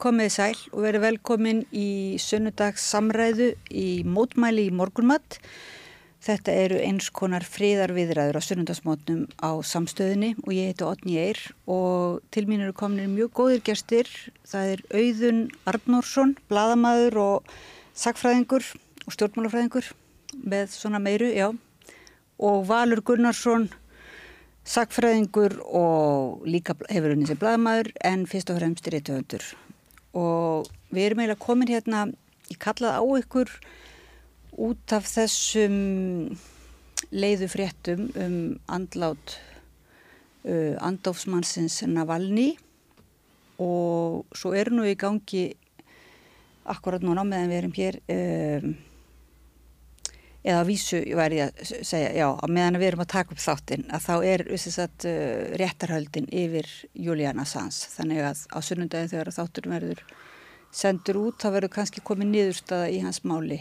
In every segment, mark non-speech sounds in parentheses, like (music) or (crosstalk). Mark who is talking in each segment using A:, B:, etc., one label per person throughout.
A: komið sæl og verið velkomin í sunnudags samræðu í mótmæli í morgunmatt. Þetta eru eins konar fríðarviðræður á sunnundagsmótnum á samstöðinni og ég heiti Otni Eir og til mín eru kominir mjög góðir gestir. Það er Auðun Arnórsson, bladamæður og sagfræðingur og stjórnmálafræðingur með svona meiru, já. Og Valur Gunnarsson, sagfræðingur og líka hefur unni sem bladamæður en fyrst og fremst er þetta höndur og við erum eiginlega komin hérna ég kallaði á ykkur út af þessum leiðu fréttum um andlát uh, andofsmannsins Navalny og svo er nú í gangi akkurat núna meðan við erum hér um eða vísu væri að segja, já, að meðan við erum að taka upp þáttinn að þá er sagt, uh, réttarhöldin yfir Julian Assange. Þannig að á sunnundagin þegar þáttur verður sendur út þá verður kannski komið niðurstaða í hans máli.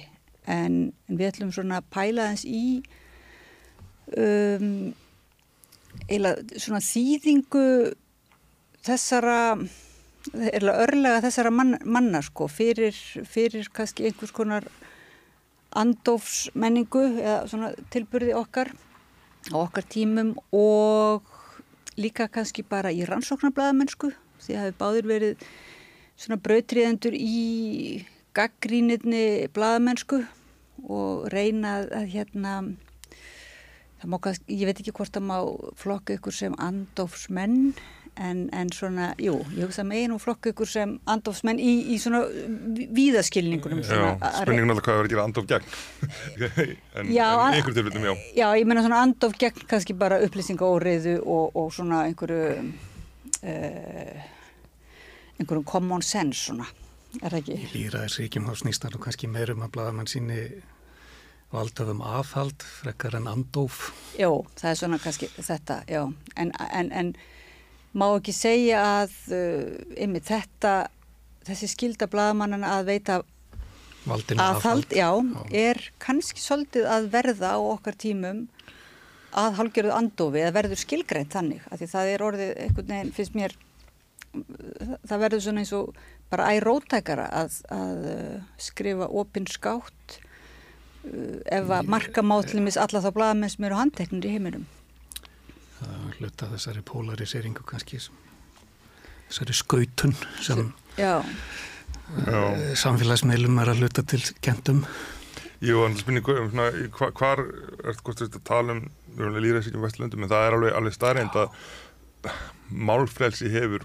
A: En, en við ætlum svona að pæla þess í um, eila svona þýðingu þessara örlega þessara man, manna sko fyrir, fyrir kannski einhvers konar andófsmenningu eða svona tilbyrði okkar á okkar tímum og líka kannski bara í rannsóknarblæðamennsku því að hefur báður verið svona brautriðendur í gaggrínirni blæðamennsku og reyna að hérna það kannski, ég veit ekki hvort það má flokka ykkur sem andófsmenn en, en svona, jú, ég hugsa megin og flokka ykkur sem andofsmenn í, í svona víðaskilningunum
B: Já, spenningum alltaf hvað er að gera andof gegn. (laughs) En, já, en einhver tilfellum, já.
A: Já, ég menna svona andof gegn kannski bara upplýsingaóriðu og, og svona einhverju uh, einhverjum common sense svona, er það ekki?
C: Í líraðisríkjum þá snýstar þú kannski meirum að blaða mann síni valdöfum afhald frekar en andof
A: Jó, það er svona kannski þetta, já. En, en, en má ekki segja að uh, yfir þetta þessi skilda bladamannan að veita aðhald, já, já, er kannski svolítið að verða á okkar tímum að hálgjörðu andofi eða verður skilgreint þannig að því það er orðið, einhvern veginn finnst mér það verður svona eins og bara ærótækara að, að uh, skrifa opinn skátt uh, ef að marka mátlumis alla þá bladamenn sem eru handteknir í heiminum
C: hluta þessari polariseringu kannski þessari skautun sem
A: Já.
C: Uh, samfélagsmeilum er að hluta til kentum
B: Jú, en spynir um hvar, hvar er þetta að tala um líðræðsíkjum vestlöndum, en það er alveg, alveg starrend að málfrelsi hefur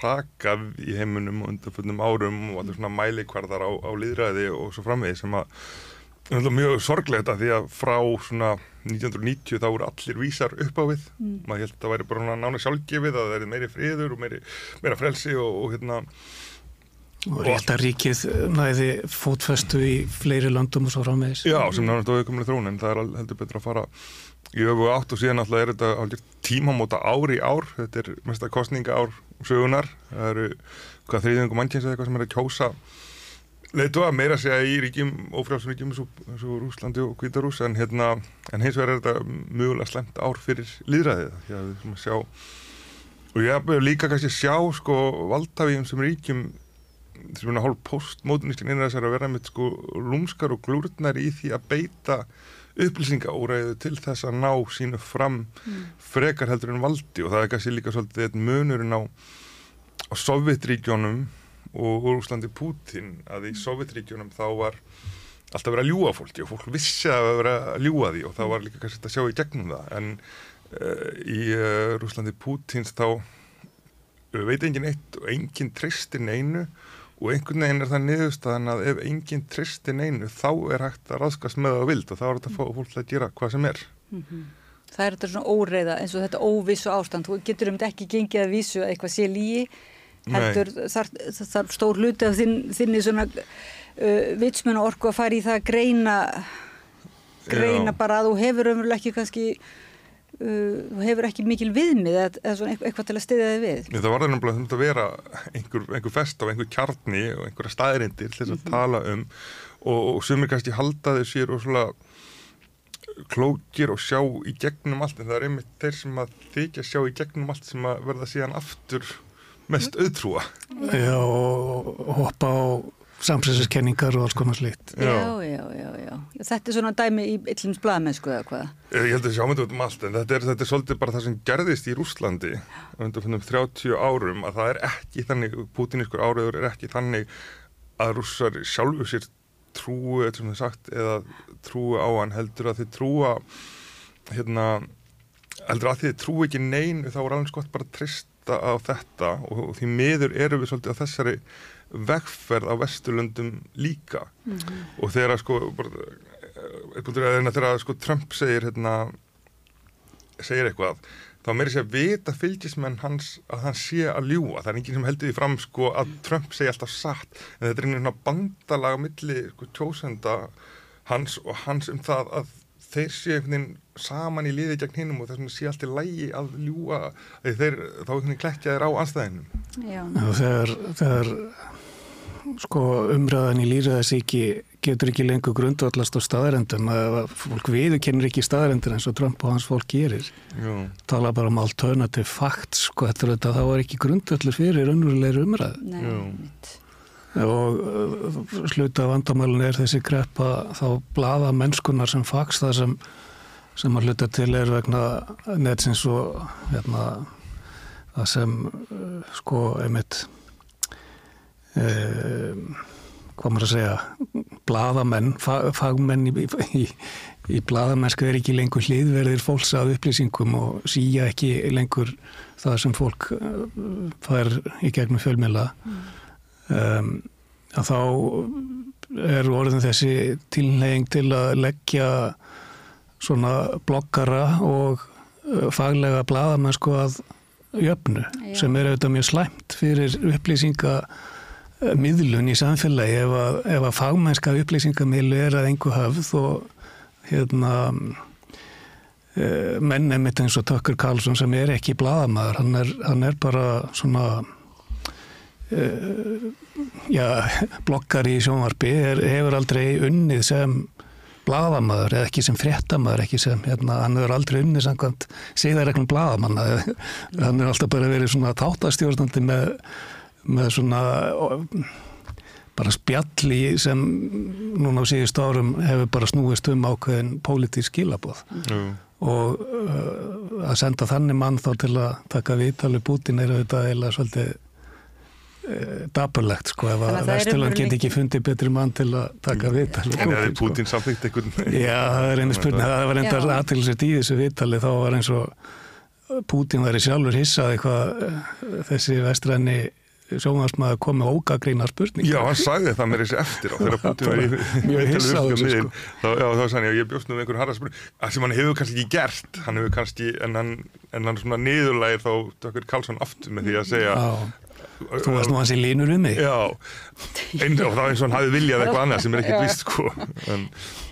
B: rakað í heiminum og undanföldnum árum og allir svona mælikvarðar á, á líðræði og svo framvegi sem að mjög sorglegt að því að frá svona 1990 þá voru allir vísar upp á við. Mm. maður held að það væri bara nána sjálfgefið að það er meiri friður og meiri, meira frelsi og, og hérna.
C: Og réttaríkið næði fótfestu í fleiri landum og svo frammeðis
B: Já, sem náttúrulega auðvitað þrún en það er heldur betur að fara í öfu átt og síðan alltaf er þetta tímamóta ár í ár. Þetta er mest að kostninga ár sögunar það eru hvað þriðjungum mannkjens eða eitthvað sem er að kjósa leitu að meira segja í ríkjum, ófrjálsum ríkjum eins og Rúslandi og Kvítarús en, hérna, en hins vegar er þetta mjögulega slemt ár fyrir líðræðið því að við sjá og ég hef líka kannski sjá sko valdhafíum sem ríkjum sem er hálf postmótunískin einnig að þess að vera með sko lúmskar og glúrnar í því að beita upplýsingaóræðu til þess að ná sínu fram mm. frekar heldur en valdi og það er kannski líka svolítið munurinn á, á Sovjetríkjónum og Úrúslandi Pútin að í Sovjetríkjunum þá var alltaf verið að ljúa fólki og fólk vissi að vera að ljúa því og það var líka kannski að sjá í gegnum það. En uh, í uh, eh, Úrúslandi Pútins þá uh, veit engin eitt og engin tristin einu og einhvern veginn er það niðurstaðan að ef engin tristin einu þá er hægt að raskast með það vild og þá er þetta að fá fólk að gera hvað sem er. Mm -hmm.
A: Það er þetta svona óreiða eins og þetta óvissu ástand, þú getur um þetta ekki gengið að vísu að eitthvað sé líi heldur þar, þar stór hluti af þinn, þinni svona uh, vitsmun og orku að fara í það að greina greina Já. bara að þú hefur umveruleg ekki kannski uh, þú hefur ekki mikil viðmið eða, svona eitthvað til að stiðja þig við
B: Það var þetta að vera einhver, einhver fest á einhver kjarni og einhverja staðrindir til þess að mm -hmm. tala um og, og sem er kannski haldaði sér og svona klókir og sjá í gegnum allt en það er einmitt þeir sem að þykja sjá í gegnum allt sem að verða síðan aftur mest auðtrúa.
C: Já, og hoppa á samsæðiskenningar og alls konar slikt.
A: Já, já, já, já. Þetta er svona dæmi í yllums blaðmennsku eða hvað?
B: Ég held að sjá með þetta um allt, en þetta er, þetta er svolítið bara það sem gerðist í Rúslandi undir 30 árum, að það er ekki þannig, pútinískur áriður er ekki þannig að rússar sjálfu sér trúu, eitthvað sem þið sagt, eða trúu á hann heldur að þið trúa, hérna, heldur að þið trúu ekki neyn, þá er alveg skott bara að trista á þetta og, því miður eru við svolítið á þessari vegferð á Vesturlundum líka. Mm -hmm. og þegar sko bara, þegar sko Trump segir hérna segir eitthvað þá meiri sé að vita fylgismenn hans að hann sé að ljúa það er enginn sem heldur því fram sko að Trump segi alltaf satt. En þetta er einhvern veginn bandalag á milli sko tjósenda hans og hans um það að þeir séu einhvern veginn saman í liði gegn hinnum og þess vegna sé allt í lægi að ljúa þeir þá einhvern veginn klekkja þeir á anstæðinum
C: Já, þegar, þegar sko umræðan í líraðasíki getur ekki lengur grundvallast á staðarendum að fólk viðkennir ekki staðarendur eins og Trump og hans fólk gerir Já. tala bara um alternative facts sko þetta, þá er ekki grundvallur fyrir önnurleiri umræð og uh, sluta vandamælun er þessi greppa þá blada mennskunar sem fags það sem sem að hluta til er vegna netsins og hérna, það sem uh, sko einmitt um, hvað maður að segja bladamenn, fag, fagmenn í, í, í bladamennsku er ekki lengur hliðverðir fólks að upplýsingum og síja ekki lengur það sem fólk uh, fær í gegnum fjölmjöla mm. Um, að þá er orðin þessi tilneying til að leggja svona blokkara og uh, faglega bladamennsku að jöfnu Já. sem er auðvitað mjög slæmt fyrir upplýsinga miðlun í samfélagi ef að, ef að fagmennska upplýsingamiðlu er að engu hafð og hérna e, menn emitt eins og Tökkur Karlsson sem er ekki bladamæður, hann er, hann er bara svona blokkar í sjónvarpi, er, hefur aldrei unnið sem bladamæður eða ekki sem fréttamæður, ekki sem hérna, hann hefur aldrei unnið samkvæmt sigðarreglum bladamanna, (laughs) hann er alltaf bara verið svona táttastjórnandi með með svona bara spjalli sem núna á síðust árum hefur bara snúist um ákveðin pólitísk skilaboð mm. og uh, að senda þannig mann þá til að taka viðtalið Putin er auðvitað eða svolítið uh, dapurlegt sko ef að Vesturland get ekki fundið betri mann til að taka viðtalið.
B: En er Putin sko. samþýtt eitthvað?
C: Já, það er einu spurning, það var endar aðtilsett í þessu viðtalið þá var eins og Putin væri sjálfur hissað eitthvað uh, þessi vestræni sjónvarsmaður kom með ógagreina spurning
B: Já, hann sagði það mér þessi eftir og þegar Putin var í
C: hissaður sko.
B: þá, þá sagði ég, ég bjóst nú með einhvern harra spurning að sem hann hefur kannski ekki gert. Hann hefur kannski, en hann, en hann svona niðurlægir þá Dökkur Karlsson aftur með því að segja
C: já. Þú veist nú hans í línur um mig
B: Já, einn og þá eins og hann hafi viljað eitthvað annað sem er ekkert vist sko en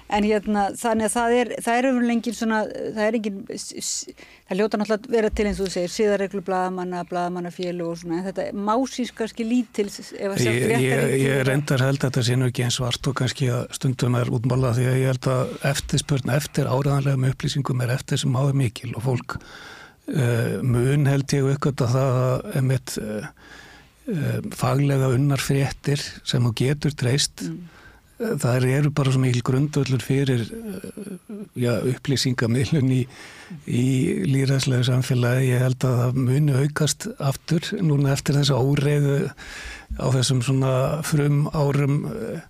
A: En hérna, þannig að það er, það er umlengin svona, það er engin, það ljóta náttúrulega að vera til eins og þú segir, síðarreglu bladamanna, bladamannafélu og svona, en þetta másís kannski lítil ef að
C: segja fréttar. Ég, ég reyndar held að þetta sé nú ekki eins svart og kannski að stundum er útmála því að ég held að eftirspurna eftir áraðanlega með upplýsingum er eftir sem áður mikil og fólk uh, mun held ég aukvölda það að emitt uh, uh, faglega unnar fréttir sem þú getur treyst. Mm. Það eru bara svo mikil grundvöldur fyrir eh, já, upplýsingamilun í, í líðræðslega samfélagi. Ég held að það muni aukast aftur núna eftir þessa óreiðu á þessum svona frum árum eh,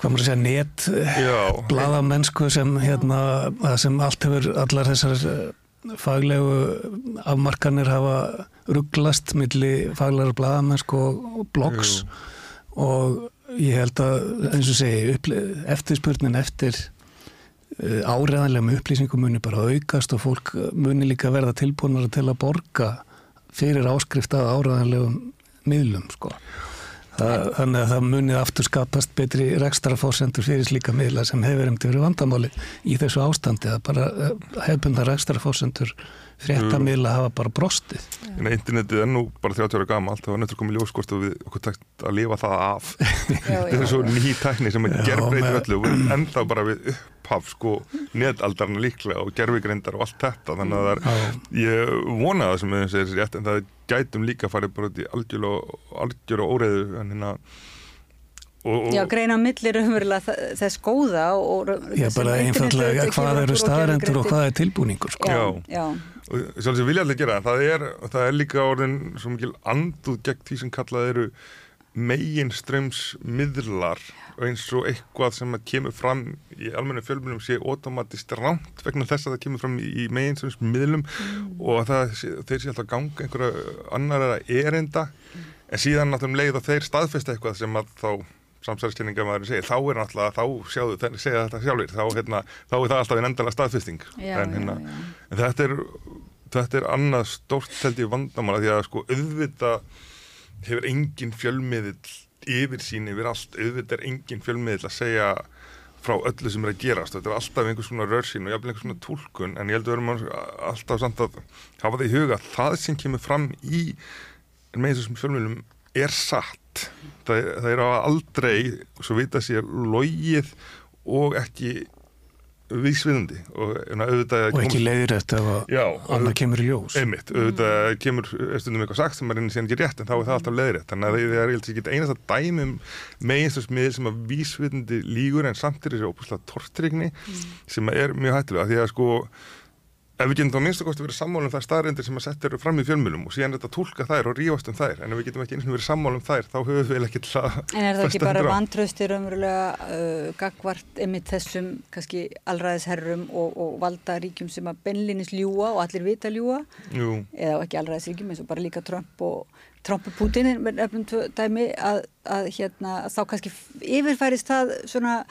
C: hvað maður að segja net eh, bladamennsku sem hérna sem allt hefur allar þessar faglegu afmarkanir hafa rugglast millir faglæra bladamennsku og blogs og Ég held að, eins og segi, eftirspurnin eftir uh, áreðanlega upplýsingum muni bara aukast og fólk muni líka verða tilbúinara til að borga fyrir áskrift að áreðanlegum miðlum, sko. Það, þannig að það munið aftur skapast betri rekstrafórsendur fyrir slíka miðla sem hefur um til verið vandamáli í þessu ástandi að bara eh, hefbunda rekstrafórsendur fréttamiðla hafa bara brostið.
B: En internetið er nú bara 30 ára gama, allt það var nöttur komið ljóskort og við okkur takt að lifa það af. (laughs) Þetta er svo ný tækni sem er gerð breytið öllu og enda bara við upphaf sko netaldarna líklega og gerfigreindar og allt þetta þannig að það er, ég vona það sem við segir sér rétt en það gætum líka farið bara út í algjör og, óreiðu en hérna
A: Og, og já, greina millir umverulega þess góða og
C: Já, bara einfallega hvað eru staðarendur og hvað er tilbúningur sko.
B: Já, já. og sjálfsög vilja allir gera það er, það er líka orðin svo mikil anduð gegn því sem kallað eru megin strömsmiðlar eins og eitthvað sem kemur fram í almenna fjölmunum sé automatist ránt vegna þess að það kemur fram í megin strömsmiðlum mm. og það, þeir sé alltaf ganga einhverja annar erinda mm. en síðan náttúrulega leið að þeir staðfesta eitthvað sem að þá samsverðskynninga maður segir, þá er náttúrulega, þá sjáðu segja þetta sjálfur, þá, hérna, þá er það alltaf einn endala staðfesting.
A: Já,
B: en, hérna,
A: já, já.
B: en þetta er þetta er annað stórt held ég vandamála því að sko auðvita hefur engin fjölmiðil yfir sín yfir allt, auðvita er engin fjölmiðil að segja frá öllu sem er að gerast, þetta er alltaf einhvers svona rörsín og jafnveg einhvers svona tólkun en ég held að við erum alltaf samt að hafa það í huga það sem kemur fram í með þessum fjölmiðlum er satt það, það er á aldrei svo vita sér logið og ekki vísviðandi og,
C: og ekki leiðir eftir að annað kemur í ljós.
B: Einmitt, auðvitað mm. kemur stundum eitthvað sagt sem er einnig síðan ekki rétt en þá er það alltaf leiðir þannig að það er ekki einast að dæmum meginstöðsmiðil sem að vísviðandi lígur en samt er þessi óbúslega tortrygni mm. sem er mjög hættilega því að sko ef við getum þá minnst að kosti verið sammálum þær staðrindir sem að setja eru fram í fjölmjölum og síðan þetta tólka þær og rífast um þær en ef við getum ekki eins og verið sammálum þær þá höfum við ekki til að
A: En er það ekki (laughs) bara vantraustir umverulega uh, gagvart emitt þessum kannski allraðisherrum og, og valdaríkjum sem að benlinis ljúa og allir vita ljúa
B: Jú.
A: eða ekki allraðisríkjum eins og bara líka Trump og Trump og Putin er efnum dæmi að, að hérna, þá kannski yfirfærist það svona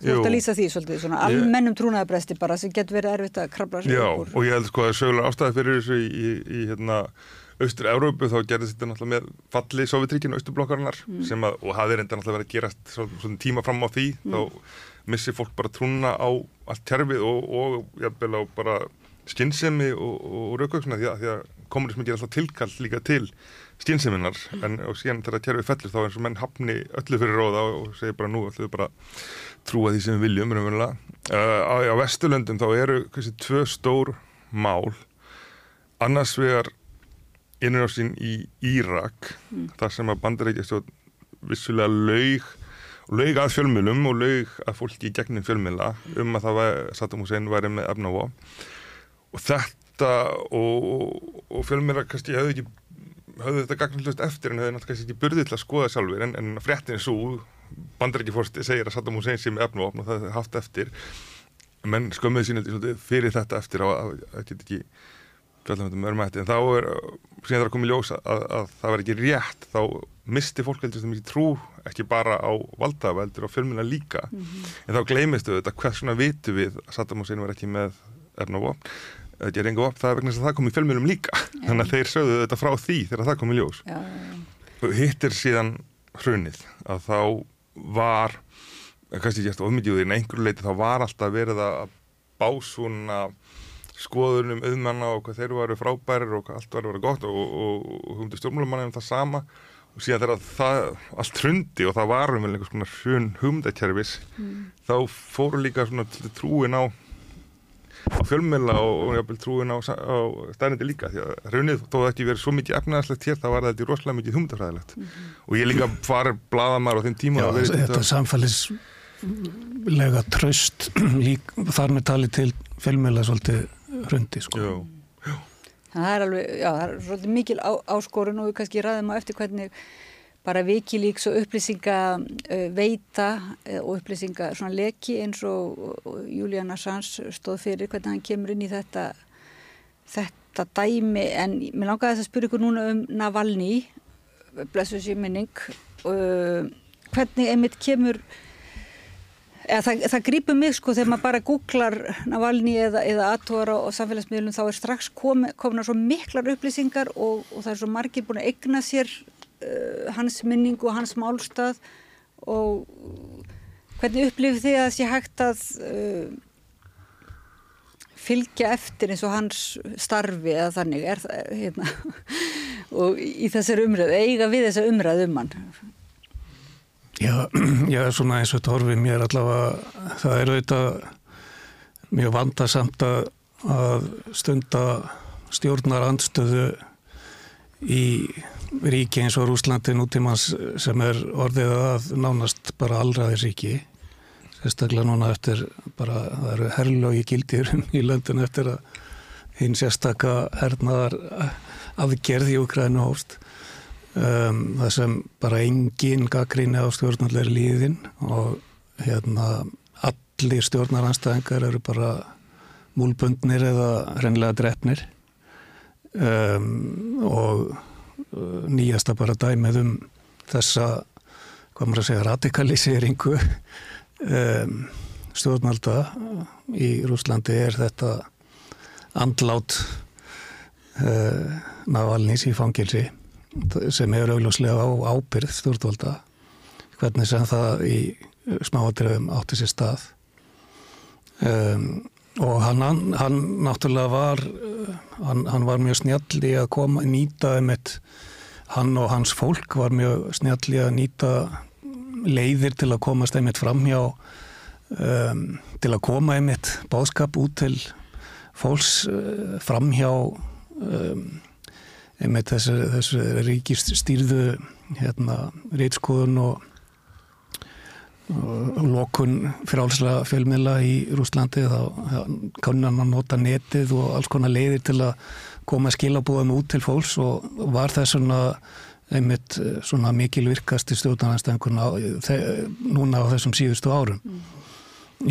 A: Þú ert að lýsa því svolítið, svona almennum trúnaðabresti bara sem getur verið erfitt að krabla
B: sér Já, úr. og ég held sko að sögulega ástæði fyrir þessu í, í, í hérna Austur-Európu þá gerðist þetta náttúrulega með falli Sovjetríkinu, Austurblokkarinnar mm. sem að, og hafði reynda náttúrulega verið að gerast svona tíma fram á því, mm. þá missir fólk bara trúna á allt kerfið og, og jafnvel á bara skinnsemi og, og raukvöksuna því, því að komunismi ger alltaf tilkall líka til skinnseminar mm. en og síðan þegar kerfið fellir þá eins og menn hafni öllu fyrir róða og segir bara nú ætlum við bara trúa því sem við viljum uh, á, á Vesturlöndum þá eru hversi tvö stór mál annars vegar innrjáðsinn í Írak mm. þar sem að bandarækjastjórn vissulega laug laug að fjölmjölum og laug að fólki í gegnum fjölmjöla um að það var Saddam Hussein væri með efnává og þetta og, og, og fjölmjöla kannski hefðu ekki höfðu þetta gagnlust eftir en höfðu náttúrulega ekki burðið til að skoða sjálfur en, en fréttin svo bandarækjafórsti segir að Saddam Hussein sé með efnuvopn og það er haft eftir. Menn skömmuði sín fyrir þetta eftir að það get ekki með örmætti en þá er síðan það er komið ljós að, að, að það var ekki rétt þá misti fólk heldur sem ekki trú ekki bara á valdaveldur og fjölmuna líka. Mm -hmm. en þá gleymistu þetta hvers svona vitu við að Saddam Hussein var ekki með efnuvopn það er enga vopn, það er vegna að það kom í fjölmunum líka ja. þannig að þeir sögðu þetta frá því þegar það kom í ljós ja, hittir síðan hrunið að þá var kannski ekki eftir ofmyndjúðir en einhverju leiti þá var alltaf verið að bá svona skoðunum auðmanna og hvað þeir varu frábærir og allt var að vera gott og, humdi stjórnmálumann um það sama og síðan þegar það allt hrundi og það varum vel einhvers konar hrun humdakerfis mm. þá fóru líka svona trúin á á fjölmjöla og, og trúin á, á stærnindi líka því að raunnið þó það ekki verið svo mikið efnaðarslegt hér þá var þetta rosalega mikið humdafræðilegt mm -hmm. og ég líka farið bladamar á þeim tíma
C: Já, þetta er samfælislega tröst þar með tali til fjölmjöla svolítið hrundi sko.
B: Já
A: Það er alveg, já, það er svolítið mikil á, áskorun og við kannski ræðum á eftir hvernig bara vikilíks og upplýsinga uh, veita uh, og upplýsinga svona leki eins og, Julian Assange stóð fyrir hvernig hann kemur inn í þetta þetta dæmi. En mér langaði að spyrja ykkur núna um Navalny. Blessu sér minning. Uh, hvernig einmitt kemur eða, það, það grýpur mig sko þegar maður bara googlar Navalny eða, eða aðtóra og samfélagsmiðlum þá er strax komin, komin svo miklar upplýsingar og, og það er svo margir búin að egna sér hans minningu og hans málstað og hvernig upplifið þið að það sé hægt að uh, fylgja eftir eins og hans starfi eða þannig? Er það hérna, (laughs) og í þessar umræðu, eiga við þessar umræðu um hann?
C: Já, (clears throat) já, svona eins og þetta horfið mér allavega, það er auðvitað mjög vandarsamt að stunda stjórnar andstöðu í ríki eins og Rúslandi nútímans sem er orðið að nánast bara allraðisríki sérstaklega núna eftir bara, það eru herrlögi gildir (laughs) í löndin eftir að hinn sérstakka hernaðar aðgerði í Ukrænu hóst um, það sem bara engin gaggríni á stjórnarleir líðin og hérna allir stjórnaranstæðingar eru bara múlbundnir eða hreinlega drefnir um, og nýjasta bara dæmið um þessa, hvað maður að segja, radikaliseringu um, stjórnalda í Rúslandi er þetta andlát uh, Navalnís í fangilsi sem er augljóslega á ábyrð stjórnvalda hvernig sem það í smáadröfum átti sér stað. Um, og hann, hann náttúrulega var hann, hann var mjög snjall í að koma nýta um eitt hann og hans fólk var mjög snjall í að nýta leiðir til að komast einmitt fram hjá um, til að koma einmitt báðskap út til fólks uh, fram hjá um, einmitt þessu, þessu ríkist stýrðu hérna reitskoðun og, og lokun fyrir álslega fjölmiðla í Rúslandi þá kannan að nota netið og alls konar leiðir til að koma skilabúðum út til fólks og var það svona einmitt svona mikil virkast í stjórnarnæðstæðinguna núna á þessum síðustu árum mm.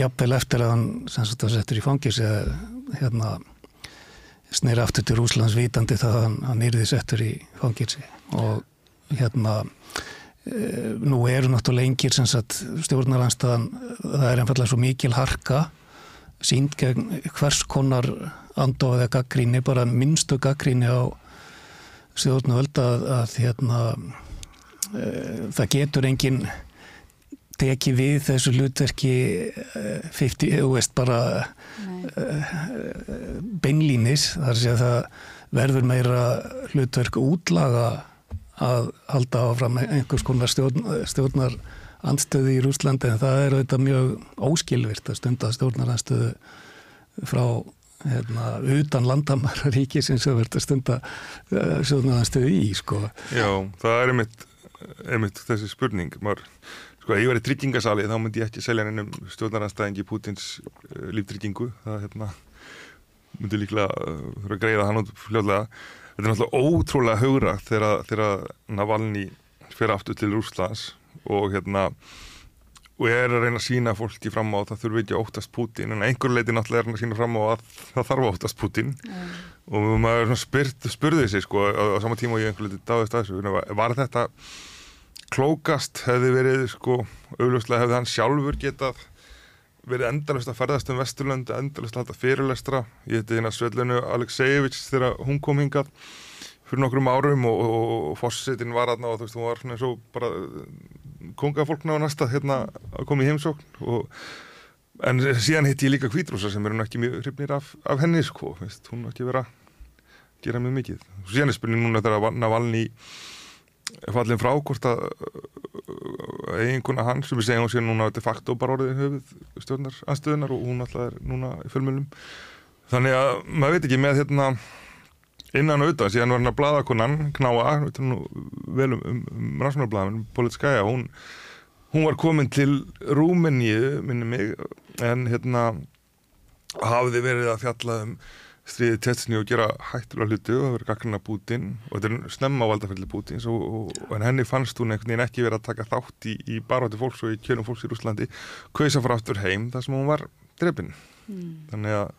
C: jafnvel eftir að hann sem sagt að settur í fangis eða hérna snýri aftur til Rúslands vitandi það að hann, hann yrði settur í fangilsi og hérna nú eru náttúrulega engir sem sagt stjórnaranstaðan það er einfallega svo mikil harka sínd gegn hvers konar andofaði að gaggríni bara minnstu gaggríni á stjórnvöld að, að hérna e, það getur engin teki við þessu hlutverki 50, þú veist bara uh, beinlínis þar sé að það verður meira hlutverk útlaga að halda áfram einhvers konar stjórn, stjórnar anstöði í Rúslandi en það er auðvitað mjög óskilvirt að stunda stjórnar anstöðu frá hérna, utan landamæra ríki sem svo verður að stunda uh, stjórnar anstöðu í sko.
B: Já, það er einmitt, einmitt þessi spurning maður Sko, ég verið tryggingasali þá myndi ég ekki selja hennum stjórnaranstæðingi Pútins uh, líftryggingu. Það hérna, myndi líklega uh, greiða hann út fljóðlega. Þetta er náttúrulega ótrúlega haugra þegar Navalny fyrir aftur til Rúslands og, hérna, og er að reyna að sína fólki fram á að það þurfi ekki að óttast Pútin en einhver leiti náttúrulega er að sína fram á að það þarf að óttast Pútin mm. og maður spurt, spurði sig sko, á, sama tíma og ég einhver leiti dáðist að þessu. Var þetta klókast hefði verið sko, augljóslega hefði hann sjálfur getað verið endalust að ferðast um Vesturlöndu, endalust að halda fyrirlestra. Ég heiti hérna Svetlunu Aleksejevits þegar hún kom hingað fyrir nokkrum árum og, og, og fósittin var aðna og þú veist, hún var svona eins og bara kongafólkna á næsta hérna að koma í heimsókn og en síðan hitt ég líka Kvítrúsa sem er hún ekki mjög hrifnir af, af henni sko, veist, hún ekki verið að gera mjög mikið. Síðan er spurning núna þegar að Navalny fallin frá hvort að eiginkuna hans sem við segjum sér núna de facto bara orðið höfuð stjórnar anstöðunar og hún alltaf er núna í fullmjölum þannig að maður veit ekki með hérna innan og auðvitað síðan var hérna bladakonan Knáa, vel um, um, um rannsóknarbladin, Politskæja hún, hún var komin til Rúmeníu, minni mig en hérna hafði verið að fjalla um stríðið Tetsni og gera hættulega hlutu og það verið gaggrina Putin og þetta er snemma valdafelli Putins og, og, en henni fannst hún einhvern veginn ekki verið að taka þátt í, í baráti fólks og í kjörnum fólks í Rúslandi kausa frá aftur heim þar sem hún var drefin mm. þannig að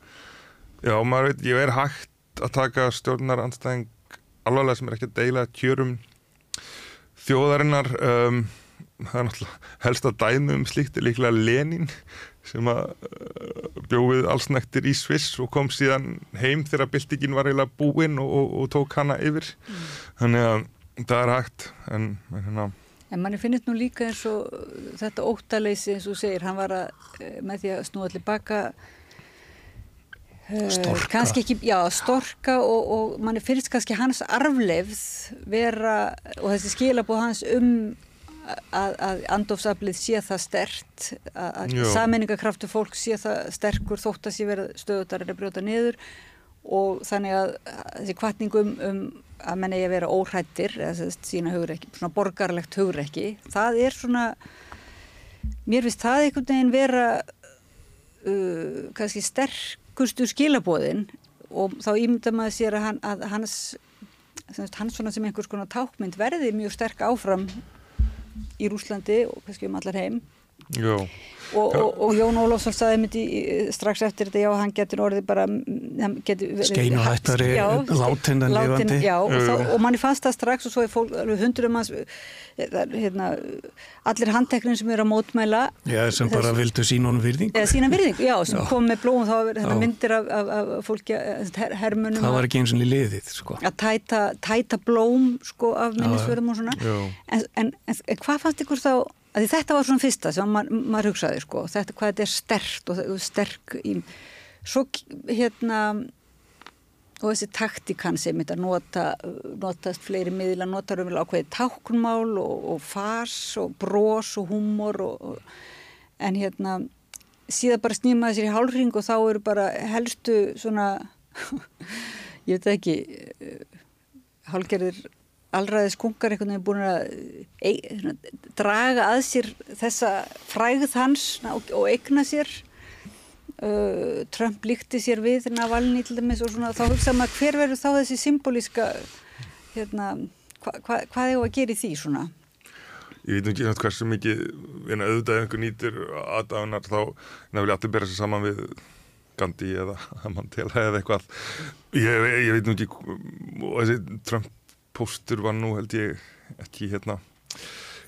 B: já, maður veit, ég er hægt að taka stjórnar anstæðing alvarlega sem er ekki að deila kjörum þjóðarinnar um, það er náttúrulega helst að dæmi um slíkt er líklega Lenin sem að uh, bjóðið allsnæktir í Sviss og kom síðan heim þegar bildingin var eiginlega búinn og, og, og tók hana yfir mm. þannig að það er hægt en hérna
A: En manni finnst nú líka eins og þetta óttaleysi eins og segir, hann var að eh, með því að snúa allir baka
C: eh, Storka.
A: kannski ekki, já, storka og, og manni finnst kannski hans arfleifð vera, og þessi skilabóð hans um að, að andofsaflið sé það stert að
B: Já.
A: saminningakraftu fólk sé það sterkur þótt að sé verið stöðutar að brjóta niður og þannig að þessi kvartningum um að menna ég að vera óhrættir eða sína hugreiki, svona borgarlegt hugreiki, það er svona mér finnst það einhvern veginn vera uh, kannski sterkustu skilabóðin og þá ímynda maður sér að, hann, að hans hans svona sem einhvers konar tákmynd verði mjög sterk áfram í Rúslandi og kannski um allar heim
B: Já,
A: og, og, og Jón Ólafsson saði myndi strax eftir þetta, já, hann getur orðið bara
C: Skeinuhættari,
A: Já,
C: látinn en
A: látinn,
C: lifandi.
A: Já, og, þá, og manni fannst það strax og svo er fólk, alveg hundurum hans hérna, allir handteknin sem eru að mótmæla
C: Já, sem bara
A: Þess-
C: vildu sín honum virðing.
A: eða sína virðing, já, sem
C: Já.
A: kom með blóðum þá var þetta
C: Já.
A: myndir af, af, af fólki eh, her, hermunum
C: Það var ekki eins og liðið, sko.
A: að tæta, tæta blóm sko af minnisverðum og svona
B: Já.
A: en, en, en, en hvað fannst ykkur þá að þetta var svona fyrsta sem ma maður hugsaði sko, þetta hvað þetta er stert og er sterk í, svo hérna og þessi taktikan sem þetta nota notast fleiri miðla, notar um ákveði táknmál og, og fars og bros og húmor og, og, en hérna síðan bara snýmaði sér í hálfring og þá eru bara helstu svona (laughs) ég veit ekki eh, hálgerðir allraði skungar einhvern veginn búin að e, svona, draga að sér þessa frægð hans og, og eigna sér. Uh, Trump líkti sér við Navalny til dæmis og svona þá hugsa maður hver verður þá þessi symbolíska hérna, hva, hva, hvað er að gera í því svona?
B: Ég veit ekki nátt hversu mikið en auðvitað einhver nýtir aðdáðunar þá nefnilega allir bera sér saman við Gandhi eða Mandela eða eitthvað. Ég, ég veit nú ekki og þessi Trump póstur var nú held ég ekki hérna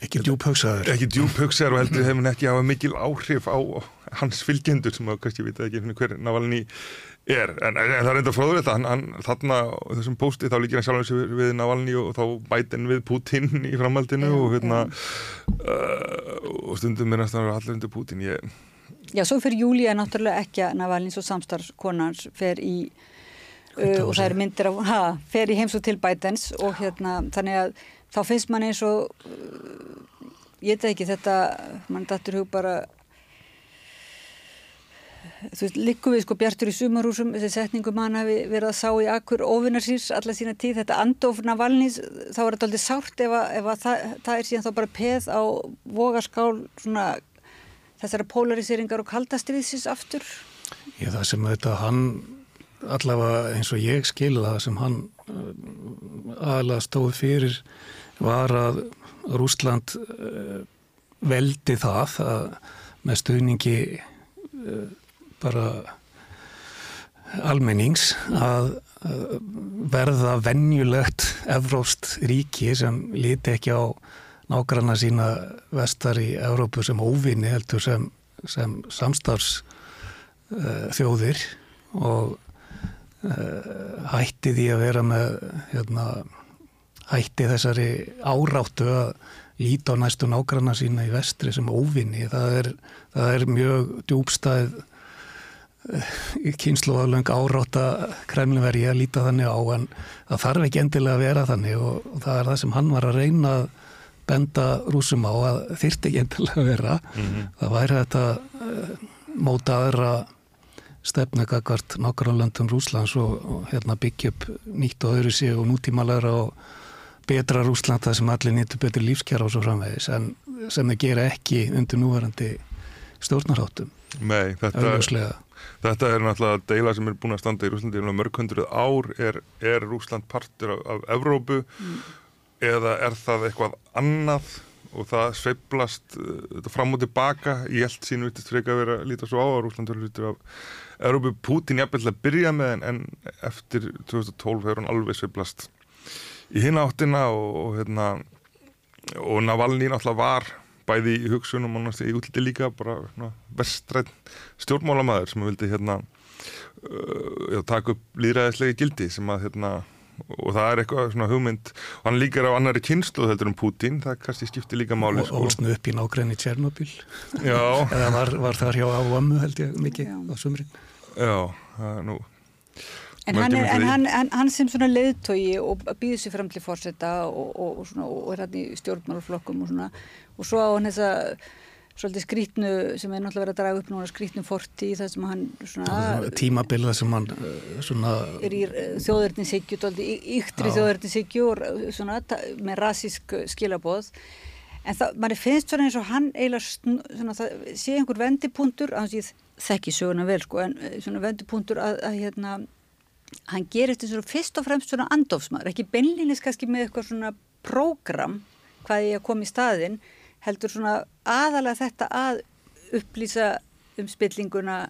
C: Ekki djúphugsaður.
B: ekki djúphugsaður og heldur hefur ekki hafa mikil áhrif á hans fylgjendur sem að kannski vita ekki hver Navalny er en, en það er enda fróðulegt að hann, hann þarna þessum pósti þá líkir hann sjálfur sig við Navalny og þá bætinn við Putin í framhaldinu
A: Já,
B: og hérna uh, og stundum er næstan allir undir Putin ég,
A: Já, svo fyrir Júlía náttúrulega ekki að Navalny's og samstarfskonans fer í uh, og það eru myndir af, ha, fer í heims og til Bidens og hérna, þannig að þá finnst mann eins og uh, ég veit ekki þetta, mann dattur hug bara þú veist, liggum við sko bjartur í sumarhúsum þessi setningum hann hafi verið að sá í akkur óvinnarsýrs alla sína tíð, þetta andof Navalnys, þá er þetta aldrei sárt ef, að, ef að það, það er síðan þá bara peð á vogaskál svona þessara polariseringar og kaldastriðsins aftur.
C: Ég það sem þetta hann allavega eins og ég skil það sem hann uh, aðalega stóð fyrir var að Rúsland uh, veldi það að með stuðningi uh, bara almennings að verða venjulegt evróst ríki sem líti ekki á nágranna sína vestar í Evrópu sem óvinni heldur sem, sem samstarfs uh, þjóðir og hætti því að vera með hérna, hætti þessari áráttu að líta á næstu nágranna sína í vestri sem óvinni. Það er, það er mjög djúbstæð kynnslóðalöng áráta kremlinveri að líta þannig á en það þarf ekki endilega að vera þannig og, og það er það sem hann var að reyna að benda rúsum á að þyrti ekki endilega að vera það væri þetta uh, móta aðra stefnegagvart nákvæmlandum Rúslands og, og hérna byggja upp nýtt og öðru sig og nútímalega og betra Rúsland það sem allir nýttu betur lífskjara og svo framvegis en sem þau gera ekki undir núverandi stjórnarháttum
B: Nei, þetta, þetta er náttúrulega deila sem er búin að standa í Rúslandi í mörg hundruð ár. Er, er Rúsland partur af, af Evrópu eða er það eitthvað annað? Og það sveiblast uh, fram og tilbaka ég held sín vitist freka að vera að líta svo á að Rúsland verður hlutur af Evrópu. Putin jafnvel að byrja með en, en eftir 2012 hefur hann alveg sveiblast í hinn áttina og, og hérna og Navalny náttúrulega var bæði í hugsunum og náttúrulega í útliti líka bara vestrætt stjórnmálamæður sem vildi hérna uh, já, taka upp líðræðislegi gildi sem að hérna og það er eitthvað svona hugmynd og hann líkar á annari kynslu heldur um Putin það kannski skiptir líka máli
C: og ólsnu upp í nágræni Tjernobyl. (laughs) Eða var, var þar hjá AVM held ég mikið á sumrin.
B: Já, það er nú
A: En, hann, er, en hann, hann, hann sem svona leiðtogi og býður sér fram til fórsetta og, og, og, og er hann í stjórnmálflokkum og svona og svo á hann þessa svolítið skrítnu sem er náttúrulega verið að draga upp núna skrítnu forti þar sem hann svona
C: tímabilla sem hann eh, svona
A: er í eh, þjóðverðninshyggju yktri þjóðverðninshyggju og svona með rasísk skilaboð. En það, mann finnst svona eins og hann eiginlega svona það sé einhver að ég þekki söguna vel sko, en eh, svona vendipunktur að, að hérna hann gerir þetta svona fyrst og fremst svona andofsmaður, ekki beinlinis kannski með eitthvað svona prógram hvað ég að koma í staðin heldur svona aðalega þetta að upplýsa um spillinguna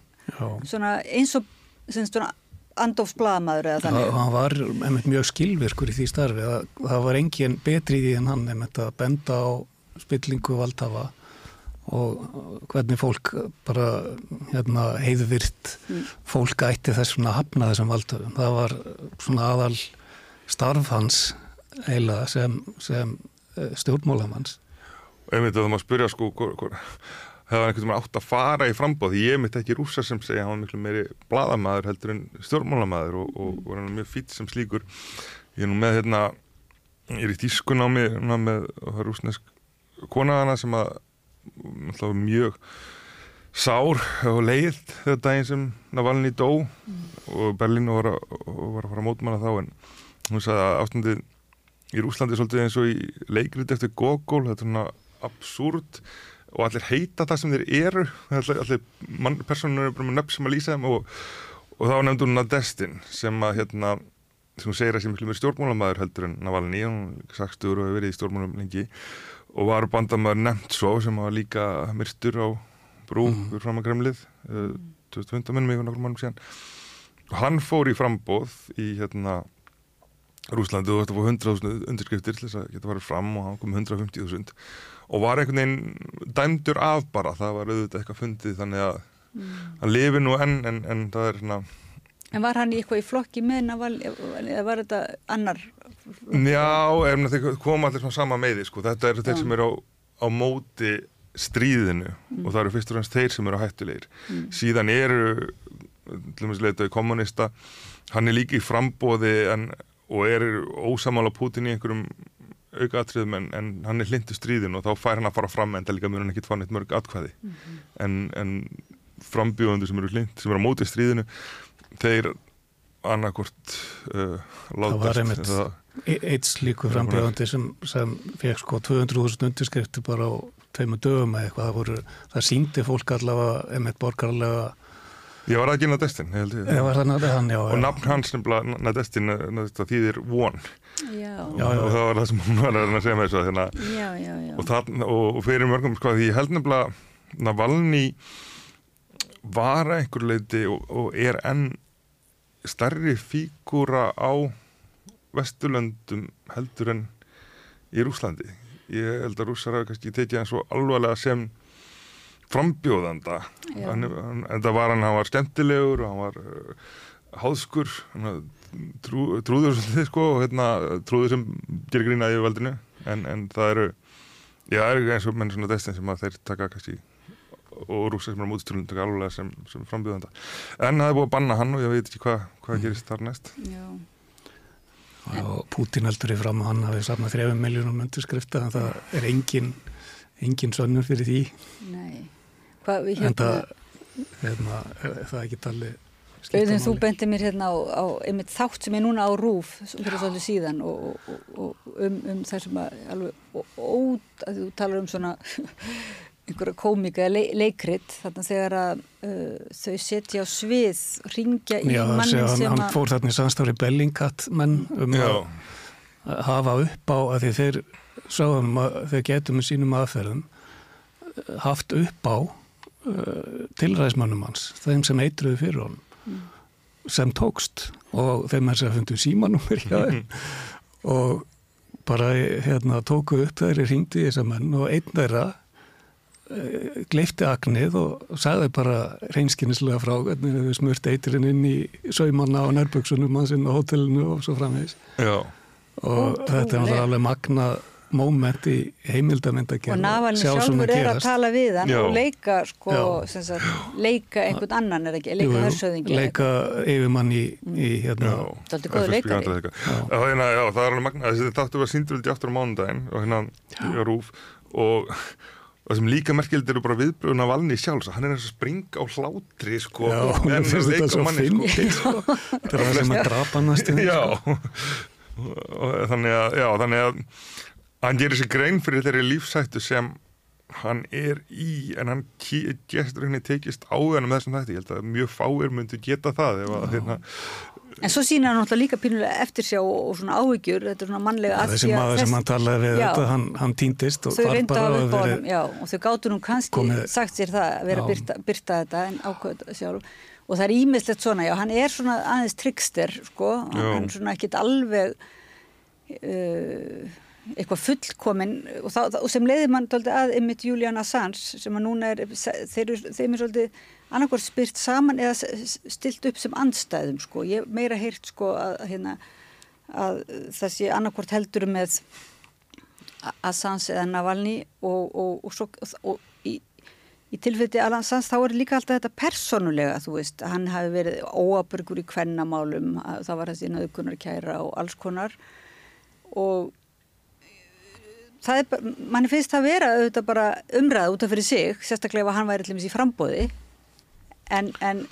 A: svona eins og svona andofsbladamaður eða þannig.
C: Það var einmitt mjög skilvirkur í því starfi að það var engin betri í því en hann einmitt að benda á spillingu valdhafa og hvernig fólk bara hérna, heiðvirt mm. fólk ætti þess að hafna þessum valdhafum. Það var svona aðal starf hans heila sem, sem eh, stjórnmólamanns
B: einmitt að það má spyrja sko það var einhvern veginn átt að fara í frambóð því ég mitt ekki rúsa sem segja hann var miklu meiri bladamæður heldur en stjórnmálamæður og, og var hann mjög fýtt sem slíkur ég er nú með hérna ég er í tískun á mig með rúsnesk konaðana sem að mjög sár og leið þetta daginn sem Navalny dó mm. og Berlín var að, var að fara að mótmanna þá en hún sagði að ástandið í Rúslandi er svolítið eins og í leikrið eftir Gogol, þetta er svona absúrt og allir heita það sem þeir eru. Allir, allir personur eru bara með nöfn sem að lýsa þeim og, og þá nefndu hún Nadestin sem að hérna sem hún segir að sé miklu mér stjórnmálamæður heldur en Navalny, hún sagstuður og hefur verið í stjórnmálam lengi. Og var bandamæður Nemtsov sem var líka myrstur á brú mm. fyrir fram að Kremlið uh, 2015 minnum ég nokkur mannum síðan. Og hann fór í frambóð í hérna Rúslandi og þetta fór 100.000 undirskriftir til þess að geta farið fram og hann kom 150.000 og var einhvern veginn dæmdur af bara, það var auðvitað eitthvað fundið þannig að mm. hann lifi nú enn en, en það er svona
A: En var hann eitthvað í flokki með Naval eða var þetta annar?
B: Já, ef það kom allir svona sama meði sko, þetta eru þeir sem eru á, á móti stríðinu mm. og það eru fyrst og fremst þeir sem eru hættulegir mm. síðan eru til og með leitaði kommunista hann er líka í frambóði en, og er ósamála Putin í einhverjum auka atriðum en, en hann er hlindu stríðin og þá fær hann að fara fram en það líka mjög hann ekki fann eitt mörg atkvæði. Mm -hmm. en, en frambjóðundu sem eru hlind, sem eru á mótið stríðinu þeir annarkort uh, látast
C: Það var einmitt e- eitt slíku frambjóðundi sem, sem fekk sko 200.000 undirskrifti bara á tveimu dögum eða eitthvað, það, voru, það síndi fólk allavega einmitt borgarlega
B: Ég var ekki Nadestin, ég held ég.
C: Ég var það Nadestin, já.
B: Og nafn hans nefnilega Nadestin, þýðir von. Já. já. Og það var það sem hún var að segja með þessu. Hérna. Já, já, já. Og, það, og fyrir mörgum, sko, því ég held nefnilega Navalny var einhver leiti og, og er enn starri fígúra á Vesturlöndum heldur en í Rúslandi. Ég held að rússar hafi kannski tekið hann svo alvarlega sem frambjóðanda. Hann, hann, en það var hann, hann var skemmtilegur hann var uh, háðskur trú, trúður svolítið sko og hérna, trúður sem gerir grínaði í valdinu en, en það eru já, það eru eins og menn svona destin sem að þeir taka kannski og rúsa sem er mútistjórnum taka alveg sem, sem frambjóðanda. En það er búið að banna hann og ég veit ekki hvað hva gerist þar næst. Já.
C: Og Pútin heldur í fram að hann hafi safnað 3 miljónum undirskrifta en það er engin engin sönnur fyrir því. Nei Hva, hérna, en það, hérna, það er ekki talið
A: Auðvitað þú bendið mér hérna á, á einmitt þátt sem er núna á rúf fyrir svolítið síðan og, og, og um, um það sem að alveg ót að þú talar um svona (laughs) einhverja komika eða le, leikrit þarna þegar að uh, þau setja á svið ringja í
C: Já,
A: mannin
C: sem
A: að
C: Já, hann fór þarna í samstári Bellingcat menn um Já. að hafa upp á að því þeir sáðum að þeir getum með sínum aðferðum haft upp á tilræðismannum hans, þeim sem eitruði fyrir honum mm. sem tókst og þeim er sem fundu símanúmer hjá þeim. (laughs) Og bara hérna, tóku upp þeirri ringdi í þessa menn og einn þeirra uh, gleifti agnið og sagði bara reynskynnislega frá hvernig þau smurt eitirinn inn í saumanna á nærböksunum hans inn á hotellinu og svo framvegis. Og Ó, þetta er alveg magna móment í heimildamind að
A: og Navalni sjálfur er að tala við hann og leika sko, sem sagt, leika einhvern annan er ekki, leika hersöðingi
C: leika yfirmann í, í hérna,
A: Dálítið góður leikari.
B: Já, hérna, það er alveg magna þessi þáttu var síndur aftur á mánudaginn og hérna í rúf og það sem líka merkildi eru bara viðbröðun af Valni sjálfs, hann er eins og spring á hlátri sko,
C: Já,
B: en
C: finnst þetta
B: veika
C: svo
B: manni sko. (laughs)
C: sko. þetta er það sem að drapa næstu
B: Já. (laughs) og þannig að, já, þannig að hann gerir sér grein fyrir þeirri lífsættu sem hann er í en hann gestur henni tekist á hann með þessum þætti, ég held að mjög fáir myndu geta það ef að hérna
A: En svo sína hann náttúrulega líka pínulega eftirsjá og, og svona áhyggjur, þetta er svona mannlega
C: þessi maður sem hann talaði við
A: Já.
C: þetta, hann, hann týndist og
A: reynda
C: bara
A: að honum, já, og þau gáttu nú kannski
C: Komið-
A: sagt sér það að vera að byrta, byrta þetta en ákveða sjálf. Og það er ímislegt svona, já, hann er svona aðeins trickster, sko,
B: Já.
A: hann er svona ekkit alveg uh, eitthvað fullkomin og, þá, og sem leiðir mann að Emmett Julian Assange sem að núna er þeir, þeim er svolítið annarkvært spyrt saman eða stilt upp sem andstæðum sko, ég meira heyrt sko að, hérna, að það sé annarkvært heldur með Assange eða Navalny og, og, og, svo, í, í tilfelli Assange þá er líka alltaf þetta persónulega þú veist, hann hafi verið óabörgur í kvennamálum, að það var þessi nöðkunar kæra og alls konar. Og það er, manni finnst það vera auðvitað bara umræða út af fyrir sig sérstaklega ef hann væri allir í frambóði en, en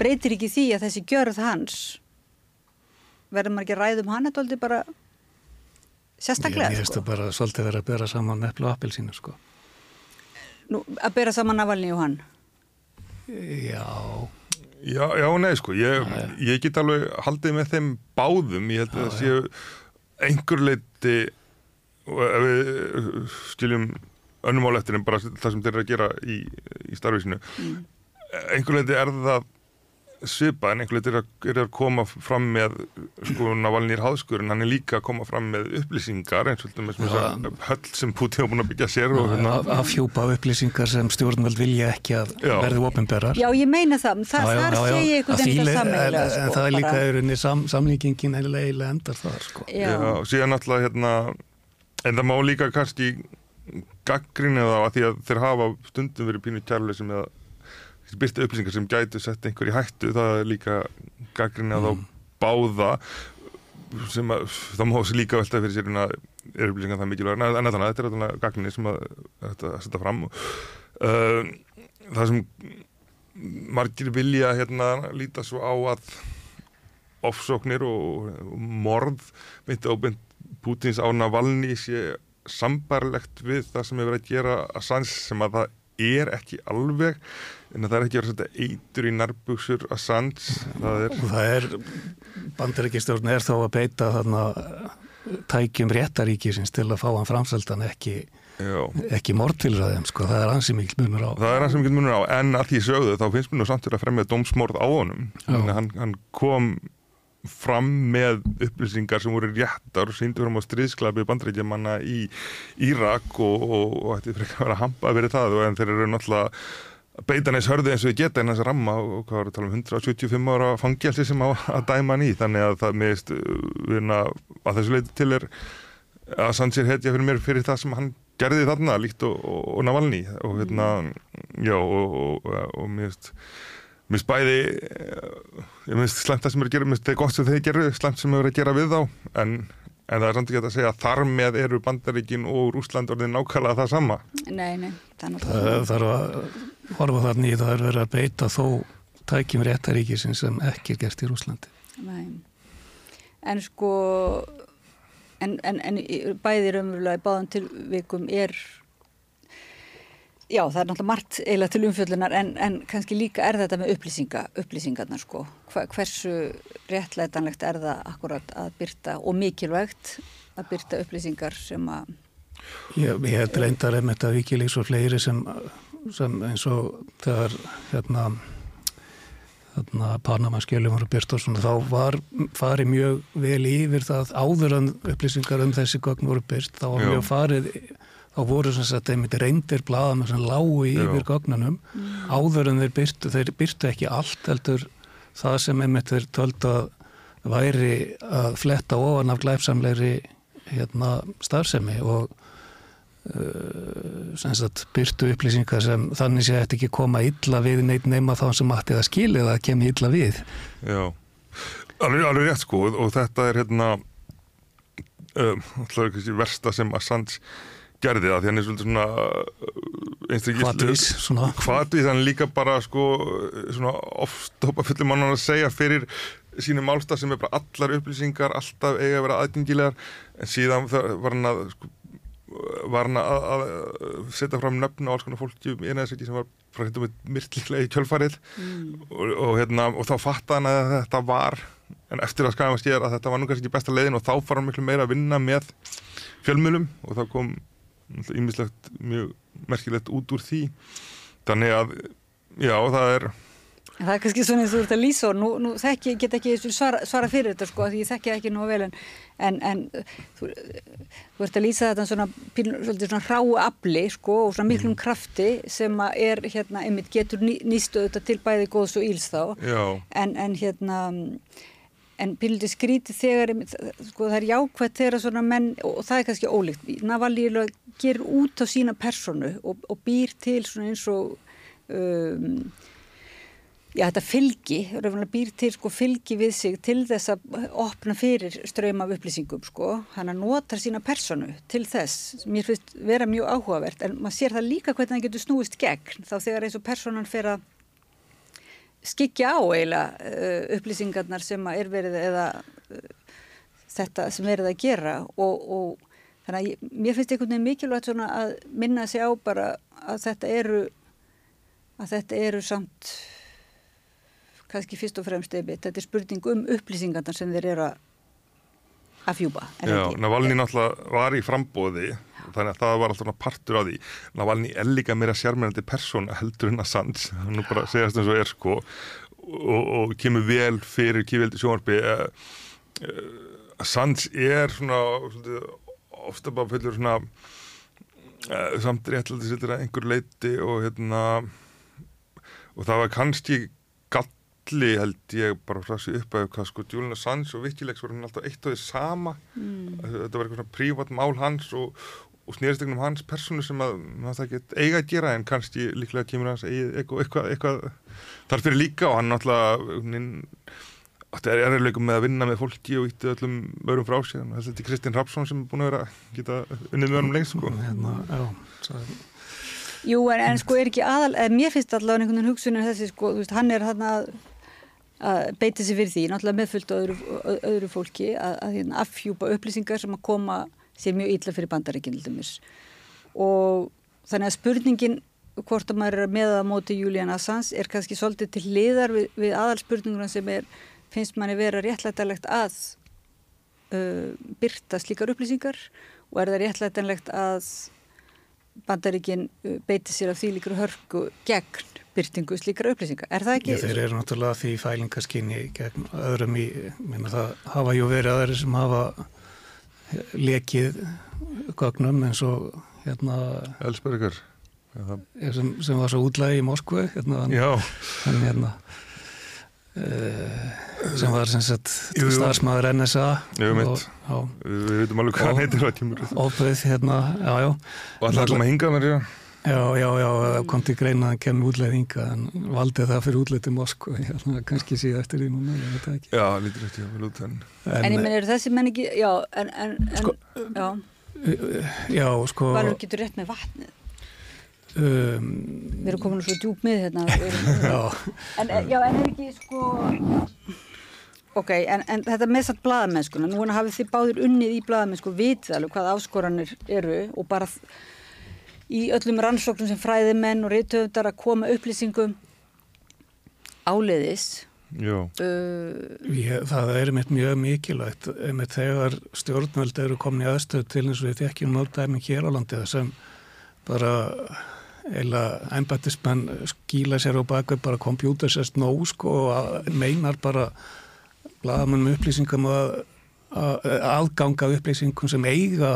A: breytir ekki því að þessi gjörð hans verður maður ekki að ræða um hann þetta aldrei bara
C: Ég
A: sérstaklega
C: finnst
A: sko.
C: það bara svolítið verið að bera saman eplu og appelsínu sko.
A: Nú, að bera saman Navalny og hann?
C: Já,
B: Já, já, nei, sko, ég, ég get alveg haldið með þeim báðum, ég held að það séu einhver leiti, ef við uh, skiljum önnumál eftir en bara það sem þeir eru að gera í, í starfísinu,
A: Mm.
B: einhver leiti er það svipa en einhver leiti er að, er að koma fram með, sko, Navalnir háðskur en hann er líka að koma fram með upplýsingar eins og þess að höll sem Putin hafa búin að byggja sér og hérna,
C: að afhjúpa upplýsingar sem stjórnvöld vilja ekki að
B: Já.
C: verði ofinberar
A: Já, ég meina það, Þa, þar sé ég einhvern veginn það sammeila
C: En
A: sko,
C: það er líka
A: bara-
C: unni sam, samlíkingin eiginlega eiginlega endar það sko.
A: Já,
B: Já, síðan náttúrulega hérna, en það má líka kannski gaggrinni þá að því að þeir hafa stundum verið pínu kjærlega sem að byrta upplýsingar sem gætu sett einhver í hættu, það er líka gaggrinni að þá báða sem að það má líka velta fyrir sér en að er upplýsingar það mikilvæg en þannig að þetta er þarna gaggrinni sem að þetta setja fram. Uh, það sem margir vilja hérna líta svo á að ofsóknir og, morð myndi óbynd Pútins á Navalny sé sambarlegt við það sem hefur verið að gera Assange sem að það er ekki alveg en að það er ekki verið að setja eitur í nærbuksur Assange. Það er,
C: er bandaríkistjórn er þá að beita þarna tækjum réttaríkisins til að fá hann framseldan ekki,
B: já,
C: ekki mordtilræðum sko, það er ansi mikil munur á
B: það er sem ekki munur á en að því sögðu þá finnst mér nú samt að fremja dómsmorð á honum. Hann, hann kom fram með upplýsingar sem voru réttar og síndur um á stríðsklapi bandrækjamanna í Írak og, og, og ætti frekar að vera hampa verið það og en þeir eru náttúrulega að beita neins hörðu eins og geta en þess ramma og hvað var að tala um 175 ára fangelsi sem á að dæma hann í. Þannig að það meðist að þessu leiti til er að Sanchez hetja fyrir mér fyrir það sem hann gerði þarna líkt og, og, og Navalny og hérna, já og, og, og mér finnst bæði eh, ég finnst slemt það sem er að gera, mér finnst það gott sem þeir geru slemt sem er að gera við þá. En, en það er samt ekki að segja að þar með eru Bandaríkin og Rúsland orðið nákvæmlega það sama.
A: Nei, nei, það er
C: það þarf að horfa þarna í það er verið að beita þó tækjum réttaríkisins sem ekki er gert í Rúslandi
A: Nei. En sko en, en, en bæði raunverulega í báðum tilvikum er já, það er náttúrulega margt eiginlega til umfjöllunar en, en kannski líka er þetta með upplýsinga, upplýsingarnar sko. Hva, hversu réttlætanlegt er það akkurat að byrta og mikilvægt að byrta upplýsingar sem að
C: Ég, ég held reyndar einmitt að Wikileaks og fleiri sem, sem eins og þegar hérna, hérna Panama skjölum voru byrt og svona þá var farið mjög vel yfir það áður en upplýsingar um þessi gögn voru byrt þá var mjög farið þá voru sem sagt einmitt reyndir blaðamenn sem lágu yfir gögnunum. Áður en þeir byrtu, þeir byrtu ekki allt heldur það sem einmitt þeir töldu að væri að fletta ofan af glæpsamlegri hérna, starfsemi og uh, sagt, byrtu upplýsingar sem þannig sé þetta ekki koma illa við neitt nema þá sem ætti það skilið að kemur illa við.
B: Já, alveg, alveg rétt sko og þetta er hérna um, versta sem Assange gerði það því hann er svolítið svona
C: hvatvís
B: hvatvís, hann líka bara sko svona ofstopa fullum mann að segja fyrir sínu málstað sem er bara allar upplýsingar alltaf eiga að vera aðgengilegar. En síðan var hann að sko, var hann að, að setja fram nöfn á alls konar fólki um einæðsviti sem var frá hérna með myrklilega í kjölfarið. Mm. og, og, hérna, og þá fatt hann að þetta var en eftir að skæma skýra að þetta var nú kannski ekki besta leiðin og þá fara hann miklu meira að vinna með fjölmjölum og þá kom ímislegt mjög merkilegt út úr því. Þannig að já það er
A: Það er kannski svona eins og þú ert að lýsa og nú, nú þekki, get ekki svara, svara fyrir þetta sko því ég þekki ekki nú vel en, en, en þú, þú ert að lýsa þetta svona, svona ráu afli sko og svona miklum mm. krafti sem er hérna, einmitt getur ný, nýstu þetta til bæði góðs og íls þá. En, en hérna en píliti skríti þegar sko það er jákvæmt þegar svona menn og það er kannski ólíkt Navalí gerur út á sína personu og, og býr til svona eins og um já, þetta fylgi, býr til sko, fylgi við sig til þess að opna fyrir ströym af upplýsingum sko. hann að nota sína personu til þess, mér finnst vera mjög áhugavert en maður sér það líka hvernig það getur snúist gegn þá þegar eins og personan fer að skikja á eiginlega uh, upplýsingarnar sem er verið eða uh, þetta sem verið að gera. Og, og þannig að ég, mér finnst einhvern veginn mikilvægt að minna sig á bara að þetta eru að þetta eru samt kannski fyrst og fremst eða þetta er spurning um upplýsingarna sem þeir eru að fjúpa
B: Já, Navalni náttúrulega var í frambóði þannig að það var alltaf partur á því. Navalni er líka meira sérmennandi persón heldur en Assange, hann nú bara segast eins og er sko. Og, og kemur vel fyrir kífildi sjónarbi uh, uh, Assange er svona svolítið, ofta bara fullur svona uh, samt réttlega til einhver leiti og hérna og það var kannski held ég bara frá þessu uppæðu hvað sko Julian Assange og Wikileaks voru alltaf eitt og því sama. Mm. þetta var eitthvað prívat mál hans og, og snýristegnum hans personu sem að maður það ekki eiga að gera en kannski líklega kemur hans eitthvað, eitthvað, eitthvað þar fyrir líka og hann náttúrulega er erðurleikum með að vinna með fólki og ítti öllum öðrum frá sig þetta er Kristinn Rapsson sem er búin að vera geta unnið með honum lengst sko. hérna, já,
A: Jú, en, en sko er ekki aðal, mér finnst allavega einhvern veginn hugsunum þessi sko, veist, hann er hann að að beita sér fyrir því, náttúrulega meðfullt öðru, öðru fólki að, að hérna, affjúpa upplýsingar sem að koma sér mjög ítla fyrir bandaríkinn og þannig að spurningin hvort að maður er með að móti Julian Assange er kannski svolítið til liðar við, við aðalspurninguna sem er finnst manni vera réttlættalegt að uh, byrta slíkar upplýsingar og er það réttlættalegt að bandaríkinn uh, beiti sér af því líkur hörku gegn byrtingu slíkra upplýsingar. Er það ekki?
C: Já, þeir eru náttúrulega því fælingaskinni gegn öðrum í, minna það hafa jú verið aðeins sem hafa lekið gögnum eins og hérna
B: Elsberger
C: sem, sem var svo útlægi í Moskvu hérna, hann, hérna uh, sem var sem sagt starfsmæður NSA
B: Jú, og, á, við veitum alveg hvað hann heitir
C: hérna, já, já.
B: Og alltaf kom að hinga mér, já
C: Já, já, já, kom til greina að kemja útleið hinga en valdi það fyrir útleið til Moskva (laughs) kannski síðan eftir því núna, ég veit það ekki.
B: Já, lítur eftir því að vilja út
A: en En ég menn, eru þessi menn ekki, já, en, en,
C: sko,
A: en já.
C: Já, sko
A: Valur getur rétt með vatnið. Um, Við erum komin svo djúb með hérna. (laughs) Já. En, já, en er ekki, sko Ok, en, en þetta með satt bladamennskuna, nú hafið þið báðir unnið í bladamennsku, vitið alveg hvað áskoranir eru og bara í öllum rannsóknum sem fræðimenn og reytöfndar að koma upplýsingum. Áleiðis
C: uh, Ég, Það er mitt mjög mikilvægt með þegar stjórnvöld eru komin í aðstöð til eins og við þekkjum nótdæmi hér á landi sem bara eila ennbættismenn skýla sér á baka bara kompjútersest nóg sko, og meinar bara blaðamann með upplýsingum að, að aðganga upplýsingum sem eiga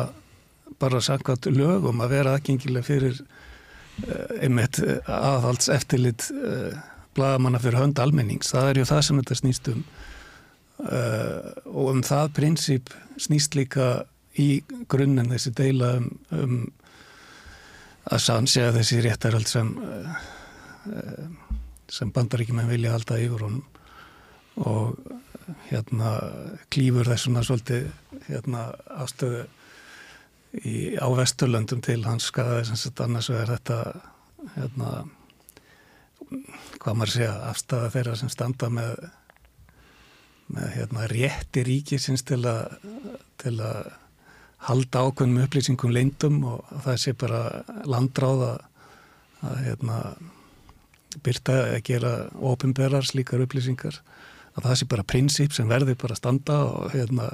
C: bara sakvært lögum að vera aðgengileg fyrir uh, einmitt eh, aðhalds eftirlit uh, blagamanna fyrir hönd almennings. Það er ju það sem þetta snýst um og um það prinsip snýst líka í grunninn þessi deila um, um að sannsja þessi réttarhald sem sem bandaríkjumenn vilja halda yfir honum og hérna klýfur þessuna svolítið hérna ástöðu í, á vesturlöndum til hans skaði sem sett annars vegar þetta hérna hvað maður segja, afstæða þeirra sem standa með með hérna rétti ríkisins til að til að halda ákveðnum upplýsingum leindum og það sé bara landráða að hérna byrta að gera ofinberar slíkar upplýsingar. Að það sé bara prinsip sem verður bara að standa og hérna,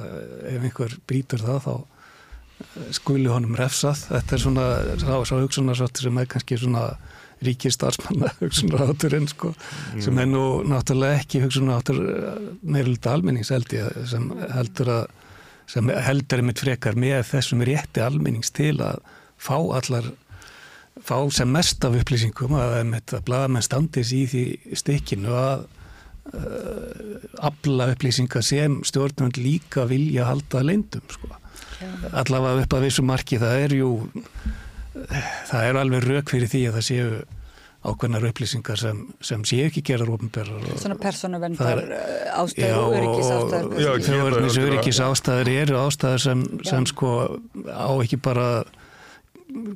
C: ef einhver brítur það þá skuli honum refsað þetta er svona, þá er svo hugsunarsvöld sem er kannski svona ríkir starfsmanna (laughs) hugsunarátturinn sko, mm. sem er nú náttúrulega ekki hugsunaráttur eh, meirulegt almennings held ég sem heldur að sem heldur einmitt frekar með þessum rétti almennings til að fá allar fá sem mest af upplýsingum að, að blaðamenn standis í því stikkinu að uh, abla upplýsinga sem stjórnvönd líka vilja halda leindum sko. Allavega upp að vissu marki það er jú það er alveg rauk fyrir því að það séu ákveðnar upplýsingar sem, sem sé ekki gerar ofinberðar.
A: Svona ástæður og öryggis ástæður.
C: Þjóðverðnis öryggis ástæður eru ástæður sem, sem sko á ekki bara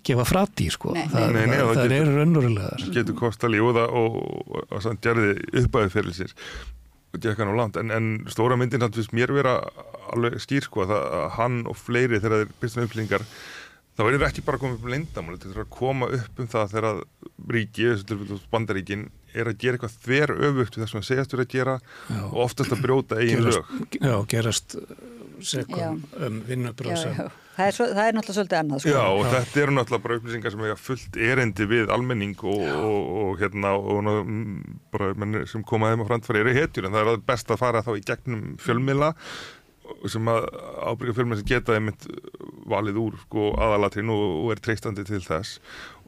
C: gefa frat í sko nei. það, nei, nei, það, það eru raunverulegar
B: getur kosta lífa og, og, og sann gerði uppæði fyrir sér og gekka nú langt. En, en stóra myndin hann finnst mér vera alveg skýr sko að hann og fleiri þegar þeir byrjum upplýningar þá er þetta ekki bara að koma upp um lindamál þetta er að koma upp um það þegar ríki, bandaríkin er að gera eitthvað þver öfugt við það sem það segjast verið að gera já. og oftast að brjóta eigin lög.
C: Já, gerast segum um vinnubröðsum
A: það, það er náttúrulega svolítið annað
B: sko. Já og Já. þetta eru náttúrulega bara upplýsingar sem hefur fullt erendi við almenning og, og, og hérna og bara menn sem komaðið með framfæri eru hetjur en það er best að fara þá í gegnum fjölmila sem að ábyrga fjölmila sem geta einmitt valið úr sko, aðalatrinn og, er treystandi til þess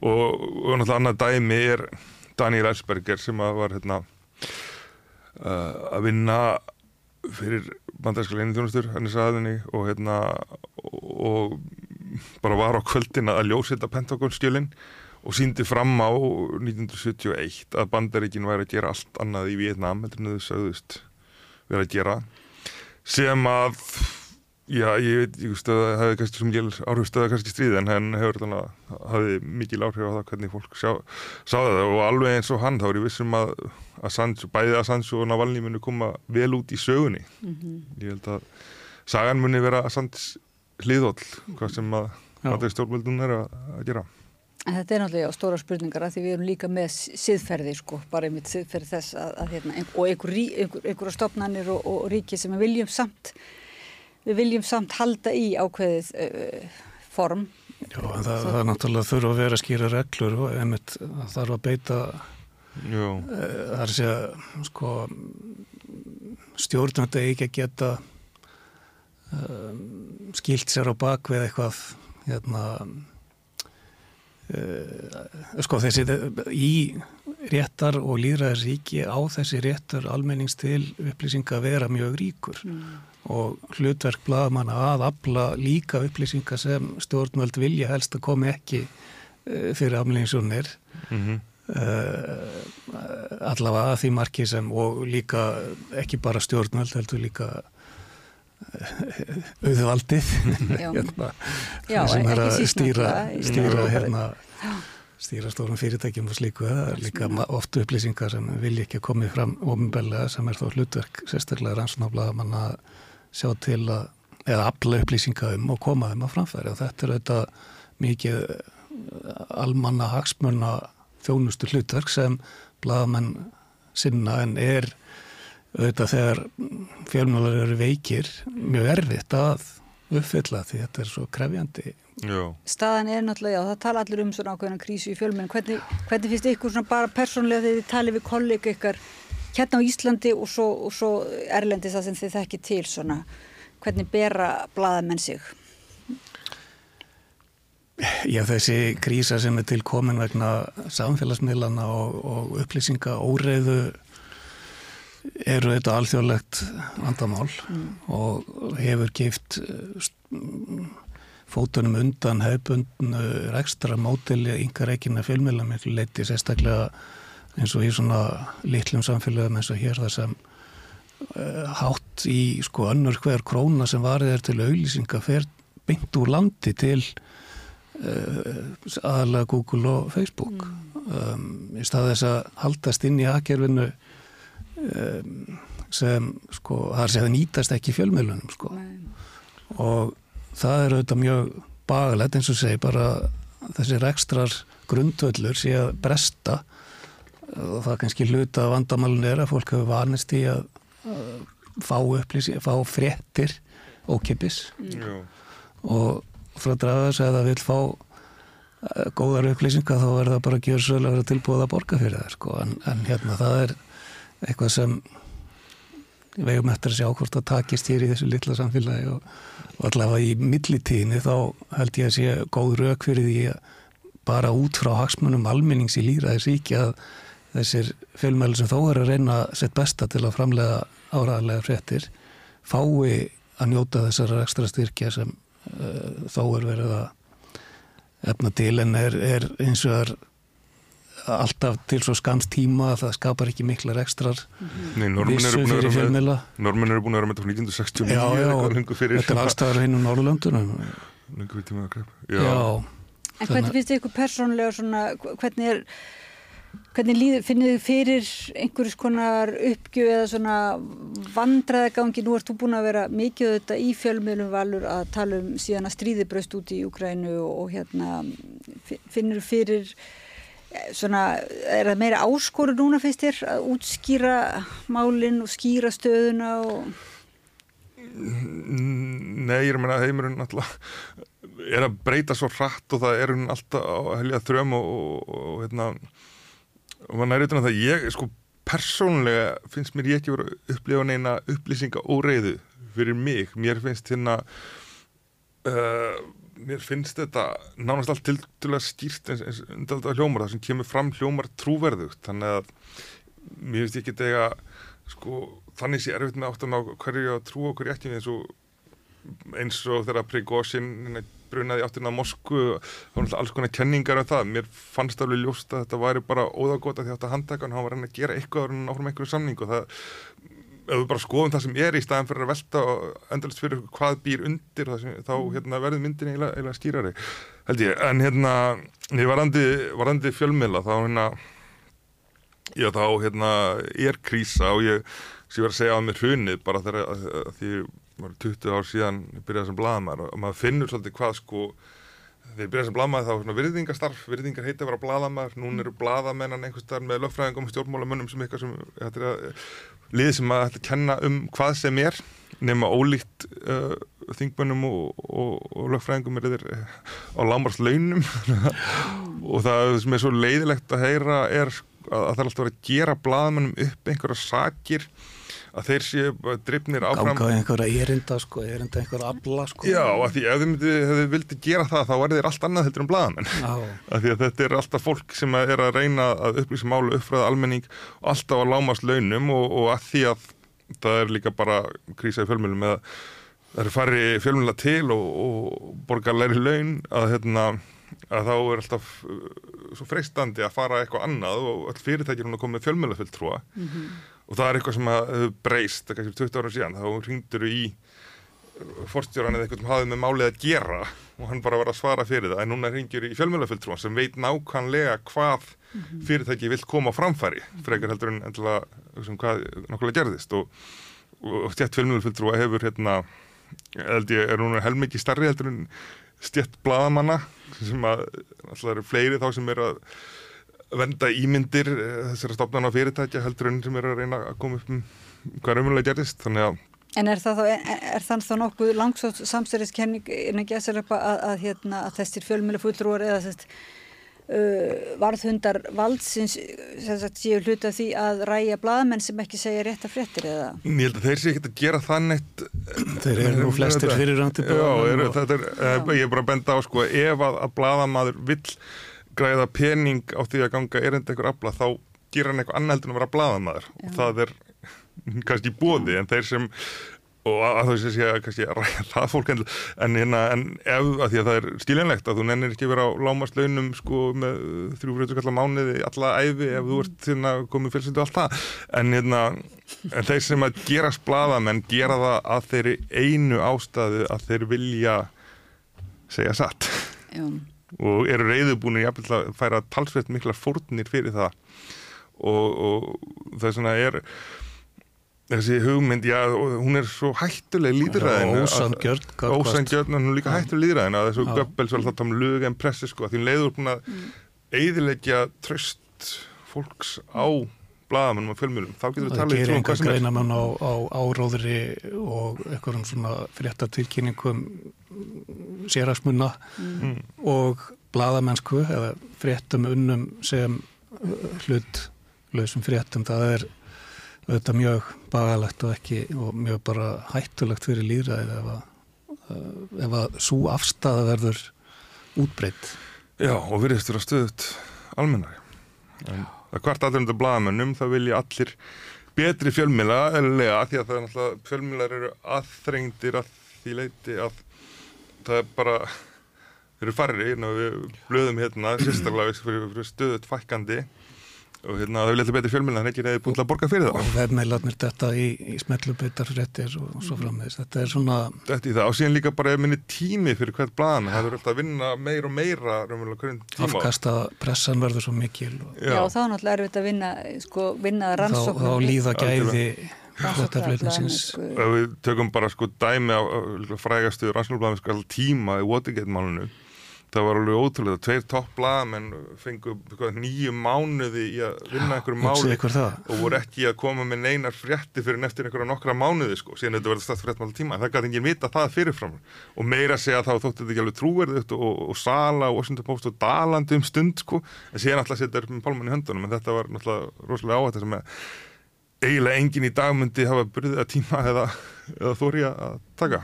B: og náttúrulega annað dæmi er Daniel Ellsberger sem að var hérna uh, að vinna fyrir þjónustur hann er saðinni og hérna og bara var á kvöldin að ljósita Pentagon-skjölinn og síndi fram á 1971 að bandaríkin væri að gera allt annað í Vietnam heldur en þau sögðust verið að gera sem að Já, ég veit, ég veist að það hefði kannski sem ég áhrif stöða kannski stríð en hann hefur þannig að hafi mikil áhrif á það hvernig fólk sjá, sá það. Og alveg eins og hann þá er ég vissum að Assange, bæði Assange og Navalny muni koma vel út í sögunni. Mm -hmm. ég held að sagan muni vera Assange hliðhóll hvað sem að er stjórnvöldun er að, að gera.
A: En þetta er náttúrulega stóra spurningar að því við erum líka með siðferði sko, bara einmitt siðferði þess að, að hérna, og einhverja einhver, einhver stofnanir og, og ríki sem við viljum samt við viljum samt halda í ákveðið uh, form.
C: Já, en það, það er náttúrulega þurfa að vera að skýra reglur og einmitt þarf að beita uh, það er að segja sko stjórnandi ekki að geta uh, skilt sér á bakvið eitthvað hérna sko þessi í réttar og líðræðisríki á þessi réttar almennings til upplýsinga að vera mjög ríkur. Mm og hlutverk bladamanna að afla líka upplýsingar sem stjórnvöld vilja helst að komi ekki uh, fyrir aflýningsunir mm -hmm. uh, allavega að því marki sem og líka ekki bara stjórnvöld heldur líka uh, auðvaldið. (laughs) Sem er að stýra, stýra hérna stýra stórum fyrirtækjum og slíku. Það er líka oft upplýsingar sem vilja ekki að komi fram ofinbellega sem er þó hlutverk sérstaklega rannsónaflaða manna að sjá til að, eða afla upplýsinga um og koma þeim að framfæri. Og þetta er auðvitað mikið eh, almanna hagsmörna þjónustu hlutverk sem bladamenn sinna en er auðvitað þegar fjölmjölar eru veikir mjög erfitt að uppfylla því þetta er svo krefjandi.
A: Já. Staðan er náttúrulega, já það tala allir um svona ákveðna krísu í fjölmenn hvernig, hvernig finnst ykkur svona bara persónlega þegar þið talið við kollega ykkar hérna á Íslandi og svo, og svo Erlendis að þið þekki til svona hvernig bera bladamenn sig?
C: Já þessi krísa sem er til komin vegna samfélagsmiðlana og, og upplýsinga óreiðu eru þetta alþjóðlegt vandamál mm. og hefur gift fótunum undan hefbundnu ekstra mótili yngar ekkina fjölmjöla með leiti sérstaklega eins og í svona litlum samfélagum eins og hér þar sem uh, hátt í sko önnur hver króna sem varðið er til auðlýsinga fer beint úr landi til uh, aðalega Google og Facebook mm. um, í stað þess að haldast inn í aðgerfinu um, sem sko það er að nýtast ekki fjölmjölunum sko Nei. og það er auðvitað mjög bagalegt eins og segi bara þessir ekstrar grundvöldur sé að bresta og það kannski hluta vandamálun er að fólk hefur vanist í að fá upplýsi, fá fréttir ókipis mm. og frá draðas að það vil fá uh, góðar upplýsingar þá er það bara að gera svolítið að vera tilbúið að borga fyrir það sko. en, en hérna það er eitthvað sem við vegum eftir að sjá hvort það takist hér í þessu litla samfélagi og, og allavega í millitíðinni þá held ég að sé góð rauk fyrir því að bara út frá hagsmunum almennings í líraðis ríki að þessir fjölmæli sem þó er að reyna sett besta til að framlega áraðarlega fréttir fái að njóta þessar ekstra styrkja sem uh, þó er verið að efna til. En er, er eins og er alltaf til svo skams tíma að það skapar ekki miklar ekstrar
B: Nei, vissu fyrir fjölmæla Norman eru búin að vera með þetta frá 1969
C: Já, já, þetta er allstaðar hinn á Norrlöndunum
B: Lengur við tímaða grepp
A: Já, já. En hvernig finnst þið ykkur persónlega svona, hvernig er Hvernig finnir þið fyrir einhverjus konar uppgjöf eða svona vandraðagangi? Nú ert þú búin að vera mikið auðvitað í fjölmiðlum valur að tala um síðan að stríði braust út í Ukrænu og, og hérna finnir þið fyrir eh, svona, er það meira áskoru núna finnst þér að útskýra málinn og skýra stöðuna og...
B: Nei, ég er að menna að heimurinn alltaf er að breyta svo hratt og það er hún alltaf að helja þröm og, og, og hérna og maður næri utan að það ég, sko, persónlega finnst mér ég ekki að upplifa neina upplýsinga óreiðu fyrir mig, mér finnst hérna uh, mér finnst þetta nánast allt til dæla skýrt eins og undan hljómar, það sem kemur fram hljómar trúverðugt, þannig að mér finnst ekki þetta sko, þannig sé erfitt með áttan á hverju að trú og hverju ekki eins og eins og þegar Prigozhin brunaði áttin að Moskvu þá var alls konar kenningar um það. Mér fannst alveg ljóst að þetta væri bara óðagóta því að þetta handtakan, hann var hann að gera eitthvað áfram einhverju samning og það ef við bara skoðum það sem er í staðan fyrir að velta og endalist fyrir hvað býr undir sem, þá mm. hérna, verður myndin eiginlega, skýrari held ég, en hérna ég varandi, varandi fjölmila þá hérna já þá hérna er krísa og ég ég var að segja á mér hrunið bara þegar að, að því var 20 ár síðan ég byrjaði sem bladamæður og maður finnur svolítið hvað sko þegar ég byrjaði sem bladamæður þá er svona virðingastarf virðingar heiti að vera bladamæður, núna eru bladamennan einhvers þar með lögfræðingum og stjórnmálamönnum sem eitthvað sem þetta er að lið sem að ætla að kenna um hvað sem er nema ólíkt uh, þingbönnum og, og, og lögfræðingum er þeir uh, á lámarslaunum (laughs) og það sem er svo leiðilegt að heyra er að, að það er alltaf að gera bladamennum upp einhverja sakir að þeir séu drifnir áfram.
C: Ganga einhverja erinda sko, erinda einhverja abla sko.
B: Já, af því ef hefði vildi gera það þá er þeir allt annað heldur um bladamenn (laughs) af því að þetta er alltaf fólk sem er að reyna að upplýsa málu, uppfræða almenning alltaf á lámast launum og, og að því að það er líka bara krísa í fjölmjölum með að það eru farið fjölmjöla til og, og borgar læri laun að hérna að þá er alltaf uh, svo freistandi að fara eitthvað annað og all fyrirtækir hún að koma með fjölmjölafulltrúa mm -hmm og það er eitthvað sem að breyst, það er kannski 20 ára síðan, þá ringdur þú í forstjóran eða eitthvað sem hafið með málið að gera og hann bara var að svara fyrir það. En núna ringjur í fjölmjölafulltrúan sem veit nákvæmlega hvað mhm. fyrirtæki vil koma á framfæri frekar heldur en endilega um hvað nákvæmlega gerðist. Og, og stjætt fjölmjölafulltrúa hefur hérna, held ég, er núna helmikið starri heldur en stjætt bladamanna sem að alltaf eru fleiri þá sem er að venda ímyndir eh, þessara stofnana fyrirtækja heldur enn sem er að reyna að koma upp um hvað raunverulega gerist þannig að
A: En er það þá, er þann þá nokkuð langsótt samstæðiskenning en ekki að að, að, hérna, að þessir fjölmjölu fullrúar eða þess uh, varðhundar valdsins séu hluta því að ræja bladamenn sem ekki segja rétt af fréttir eða?
B: Ég held að þeir sé ekki að gera þannig
C: Þeir eru nú flestir fyrir randi
B: Já, þetta er, já. ég er bara að benda á sko ef að, að bladamadur vill græða pening á því að ganga erindi einhver afla þá gera hann eitthvað annað heldur en að vera bladamæður og það er (laughs) kannski bóði en þeir sem og að þú sé að kannski ræða það fólk en, en, hérna, en ef að því að það er stílinlegt að þú nennir ekki vera á lámast launum sko með þrjú fyrir kallar mánuði alla æfi ef þú ert þérna komið fylgsindu allt það. En, hérna, en þeir sem að gerast bladamenn gera það að þeirri einu ástæðu að þeir vilja segja satt.
A: Já.
B: Og eru reyðubúinir jafnveg að færa talsveit mikla fórnir fyrir það. Og, og það er svona er þessi hugmynd, já, hún er svo hættuleg líðræðinu
C: ósangjörn
B: ósangjörn, hún er líka hættuleg líðræðinu að þessu göppels var alltaf um lög en pressi sko, því hún leiður búin að mm. eidilegja tröst fólks á blagamennum og fjölmjölum, þá getur við talið
C: það gerir einhver greinamann á, á áróðri og einhverjum svona fréttatilkynningum sérasmunna mm. og bladamennsku eða fréttum unnum sem hlut lausum fréttum, það er auðvitað mjög bagalegt og ekki og mjög bara hættulegt fyrir líðræðið ef að, ef að svo afstæða verður útbreytt.
B: Já og virðist vera stöðut almennari. En það hvart allir undir blagamennum það vilja allir betri fjölmila eða því að það er náttúrulega fjölmilar eru aðþrengdir að því leiti að það er bara þeir eru farri, við blöðum hérna (clears throat) sérstaklega fyrir, fyrir stöðut fækandi og hérna þau vilja betri fjölmjöla en ekki reyði búin að borga fyrir það
C: og verðmeilarnir þetta í, í smetlubeitarfrettir og, og svo frammeðis þetta er svona
B: þetta í það og síðan líka bara minni tími fyrir hvert bladan það verður alltaf að vinna meir og meira
C: afkasta pressan verður svo mikil
A: og... Já, Já þá er náttúrulega erfitt að vinna sko, vinna rannsóknum
C: þá, þá líða gæði þetta fleitinsins
B: við tökum bara sko dæmi á frægastu rannsóknum sko, tíma í Watergate málunum það var alveg ótrúlega, tveir toppblaðamenn fengu nýju mánuði í að vinna einhverju máli og voru ekki að koma með neinar frétti fyrir neftir einhverja nokkra mánuði sko, síðan þetta verður stætt frétt máli tíma, það gæti enginn vita það fyrirfram. Og meira segja þá þóttu þetta ekki alveg trúverðugt og, og, Sala og Washington Post og dalandi um stund sko, en síðan alltaf setja upp með pálmann í höndunum, en þetta var náttúrulega rosalega áhætt eiginlega enginn í dagmundi hafa byrðið að tíma eða, eða þóri að taka.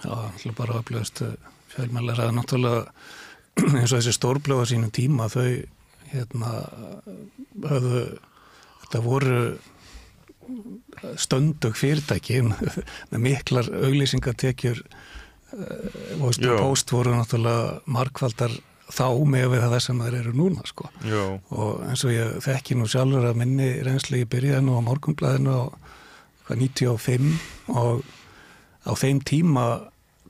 C: Já, alltaf bara upplöðast fjölmælar að náttúrulega (clears throat) eins og þessi stórblöða sínum tíma þau hérna höfðu þetta voru stöndug fyrirtæki (laughs) með miklar auglýsingatekjur og uh, post voru náttúrulega markvaldar þá með við það sem þeir eru núna sko. og eins og ég þekki nú sjálfur að minni reynsli í byrjanu á morgunblæðinu á 95 og á þeim tíma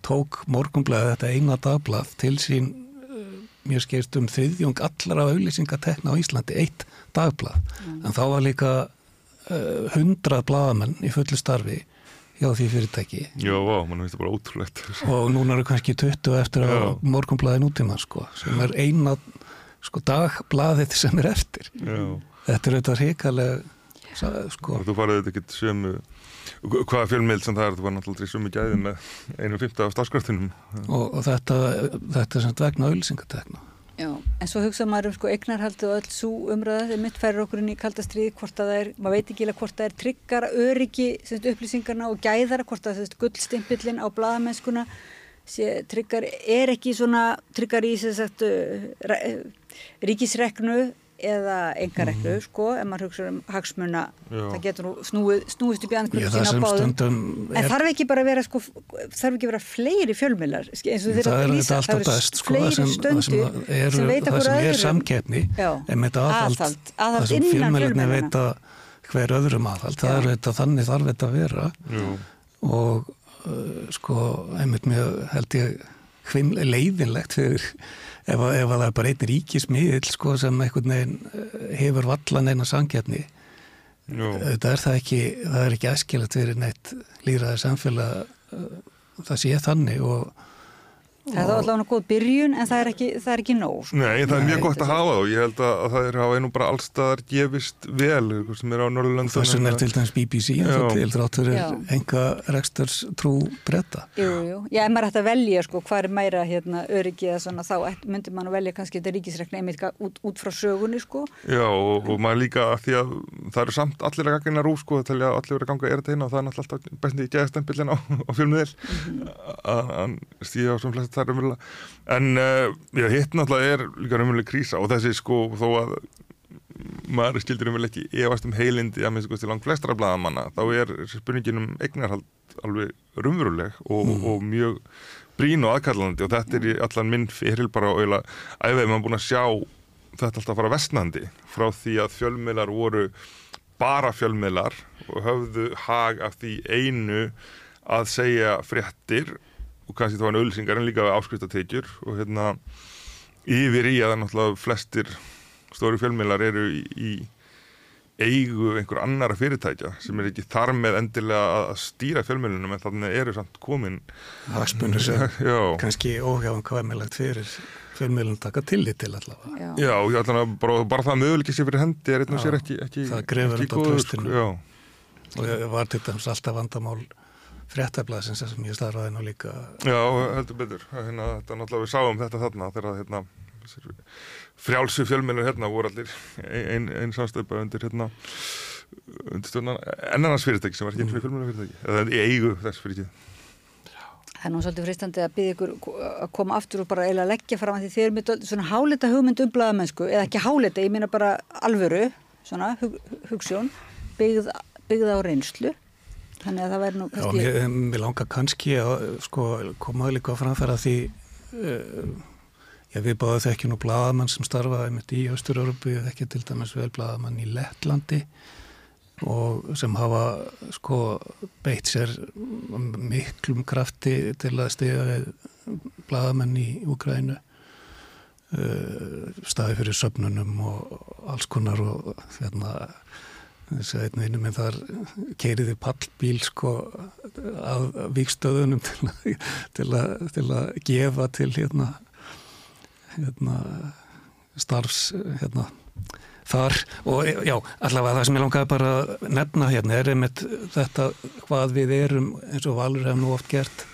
C: tók morgunblæði þetta eina dagblað til sín uh, mér skeist um þriðjung allar af auðlýsingatekna á Íslandi, eitt dagblað mm. en þá var líka uh, hundrað uh, blaðamenn í fullu starfi hjá því fyrirtæki.
B: Já, vá, mann finnst það bara ótrúlegt.
C: Og núna eru kannski 20 eftir að morgunblæði nútíma sko, sem er eina sko, dagblæðið sem er eftir. Já. þetta er auðvitað hrikalega
B: sko. Þú farið þetta ekki sömu hvaða fjölmiðl sem það er, það var náttúrulega mikið æðið með einu fymta af starfskraftunum
C: og, og þetta, þetta er samt vegna auðlýsingatekna
A: Já, en svo hugsa maður um sko eignarhaldi og öll svo þegar mitt færir okkur inn í kaldastriði hvort að það er, maður veit ekki hvort það er tryggar öryggi upplýsingarna og gæðara hvort að gullstimpillin á bladamennskuna tryggar, er ekki svona tryggar í þess að ríkisreknu eða engareklu mm. sko, ef maður hugsa um hagsmuna, Já. það getur nú snúið, snúist upp í andkvöldu sína báðum. en þarf ekki bara að vera sko, þarf ekki að vera fleiri fjölmjölar eins og þeirra
C: að lýsa, það eru
A: sko, fleiri stundu sem veit
C: að það er samkeppni en með aðhald. Það sem fjölmjölarni veit að hver öðrum aðhald, það er þetta þannig þarf þetta að vera. Og uh, sko, einmitt mjög held ég leiðinlegt fyrir ef, ef það er bara einn ríkismiðil sko, sem einhvern veginn eh, hefur vallan eina sangjarni þetta er það ekki það er ekki æskilegt fyrir neitt líraði samfélag eh, það sé þannig og
A: Það er allavega góð byrjun en það er ekki, það er ekki nóg.
B: Sko. Nei, það er mjög gott að hafa það og ég held að það er hafa einu bara allstaðar gefist vel sem er á Norrlöndan.
C: Það sem er til dæmis BBC en það til þráttur er enga rekstars trú breyta.
A: Jú, jú. Já, ef maður ætti að velja sko hvað er meira hérna, öryggi eða svona þá myndir maður að velja kannski þetta ríkisrekna einmitt út, út frá sögunni sko.
B: Já og, og maður líka að því að það eru samt allir að gangina rú sko það telja allir að ganga erða inn og það er það er umverulega en uh, já, hitt náttúrulega er líka umverulega krísa og þessi sko þó að maður skildur um vel ekki efast um heilindi að minnst langt flestra bladamanna þá er spurningin um eignarhald alveg rumveruleg og, mm. og mjög brín og aðkallandi og þetta er í allan minn fyrir bara og eiginlega æfið maður búin að sjá þetta alltaf fara vestnandi frá því að fjölmiðlar voru bara fjölmiðlar og höfðu hag af því einu að segja fréttir og kannski þá hann ölsingar en líka áskriftateikjur og hérna yfir í að það náttúrulega flestir stóri fjölmiðlar eru í, í eigu einhver annara fyrirtækja sem er ekki þar með endilega að stýra fjölmiðlunum en þannig eru samt komin.
C: Hagsmunir sem (laughs) kannski óhjáðan hvaðmilagt fyrir fjölmiðlun taka tillit til allavega.
B: Já, já allavega, bara, bara það möguleikir sem fyrir hendi er einn og sér ekki, ekki
C: Það grefur þetta á tröstinu og það var til dæms alltaf vandamál fréttablaðsins sem ég starfaði nú líka.
B: Já, heldur betur. Hérna, þetta er náttúrulega við sáum þetta þarna þegar hérna, frjálsu fjölmjölur hérna voru allir einn ein samstöpa undir hérna undir stjórnan ennarnas fyrirtæki sem var ekki eins og fjölmjölu fyrirtæki eða í eigu þess fyrirtæki
A: Það er nú svolítið fristandi að byggja ykkur að koma aftur og bara eiginlega leggja fram að því þið eru með svona hálita hugmynd um blaðamennsku eða ekki hálita, ég meina bara alvöru svona hug, hugssjón byggð, byggð á reynslu þannig að það væri nú
C: kannski Já, mér, mér langar kannski að sko, koma líka framfæra því uh, já, við báðum þekkjum nú blaðamann sem starfaði með í Östur-Európu, þekkjum til dæmis vel blaðamann í Lettlandi og sem hafa sko beitt sér miklum krafti til að stiga bladamenn í Úkrænu uh, staði fyrir söpnunum og alls konar og þérna þess að einu einu minn þar keiriði pallbíl sko af vikstöðunum (laughs) til að, til að, til að gefa til hérna, hérna starfs hérna þar og já, allavega það sem ég langaði bara að nefna hérna er einmitt þetta hvað við erum eins og Valur hefum nú oft gert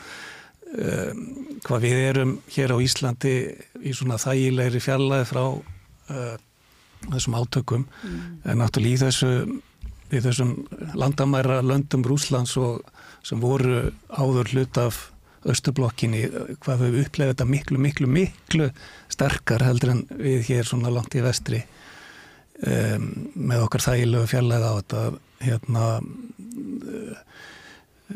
C: um, hvað við erum hér á Íslandi í svona þægilegri fjallaði frá uh, þessum átökum mm. en náttúrulega í þessu í þessum landamæra löndum Rúslands og sem voru áður hlut af Östublokkinni, hvað við upplegðum þetta miklu, miklu, miklu sterkar heldur en við hér svona langt í vestri um, með okkar þægilegu fjallega á þetta hérna uh,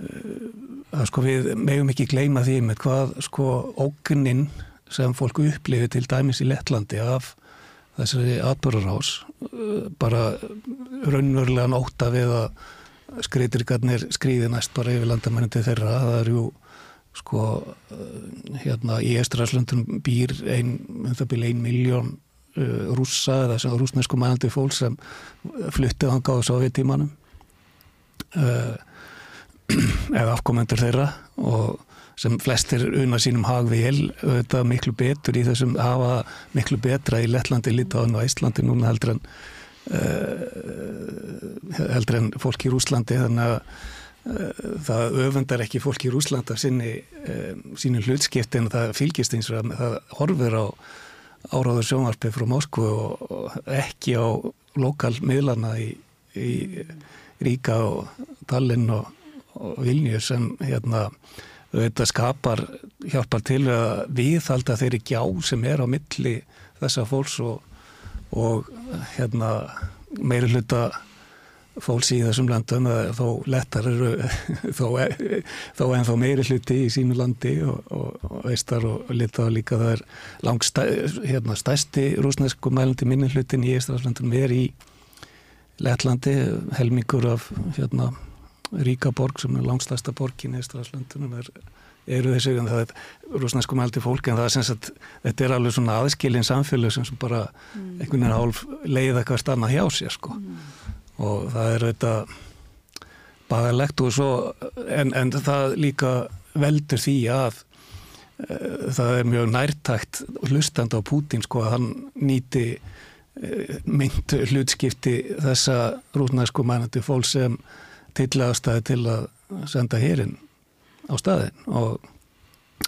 C: uh, sko við megum ekki gleyma því með hvað sko ógunnin sem fólku upplifi til dæmis í Lettlandi af þessari atbörurás uh, bara raunverulega nóta við að skreitirgarnir skrýði næst bara yfir landamæni til þeirra. Það er ju sko uh, hérna í Estraslandun býr ein, um það byrja ein miljón Uh, rússa eða sem rúsnesku mælandi fólk sem fluttið hanga á sovjetímanum uh, (clears throat) eða afkomendur þeirra og sem flestir unna sínum hagvél auðvitað miklu betur í þessum hafa miklu betra í Lettlandi, Litáðun og Íslandi núna heldur en uh, heldur en fólk í Rúslandi þannig að uh, það öfundar ekki fólk í Rúslanda sinni, uh, sínu hlutskipti en það fylgist eins og það horfur á áráður sjónvarpið frá Moskvu og ekki á lokalmiðlana í, í Ríka og Tallinn og, og Vilnius sem hérna þetta skapar, hjálpar til að viðhalda þeirri gjá sem er á milli þessa fólks og, og hérna meiri hluta fólks í þessum landum þó lettar eru (laughs) þó, þó en þá meiri hluti í sínu landi og, og, og veistar og lita líka það er langst hérna, stæsti rúsnesku mælandi minni hlutin í Ísraelslandunum er í Lettlandi helmingur af hérna, Ríka borg sem er langstæsta borgin í Ísraelslandunum er eru þessi, en það er rúsnesku mælti fólk en það er sem sagt, þetta er alveg svona aðskilin samfélag sem bara mm. einhvern veginn hálf leið eitthvað stanna hjá sér sko mm og það er þetta bagalegt og svo en, en það líka veldur því að e, það er mjög nærtækt hlustand á Pútin sko að hann nýti e, mynd hlutskipti þessa rúsnæsku mænandi fólk sem til aðstæði til að senda hérinn á staðin og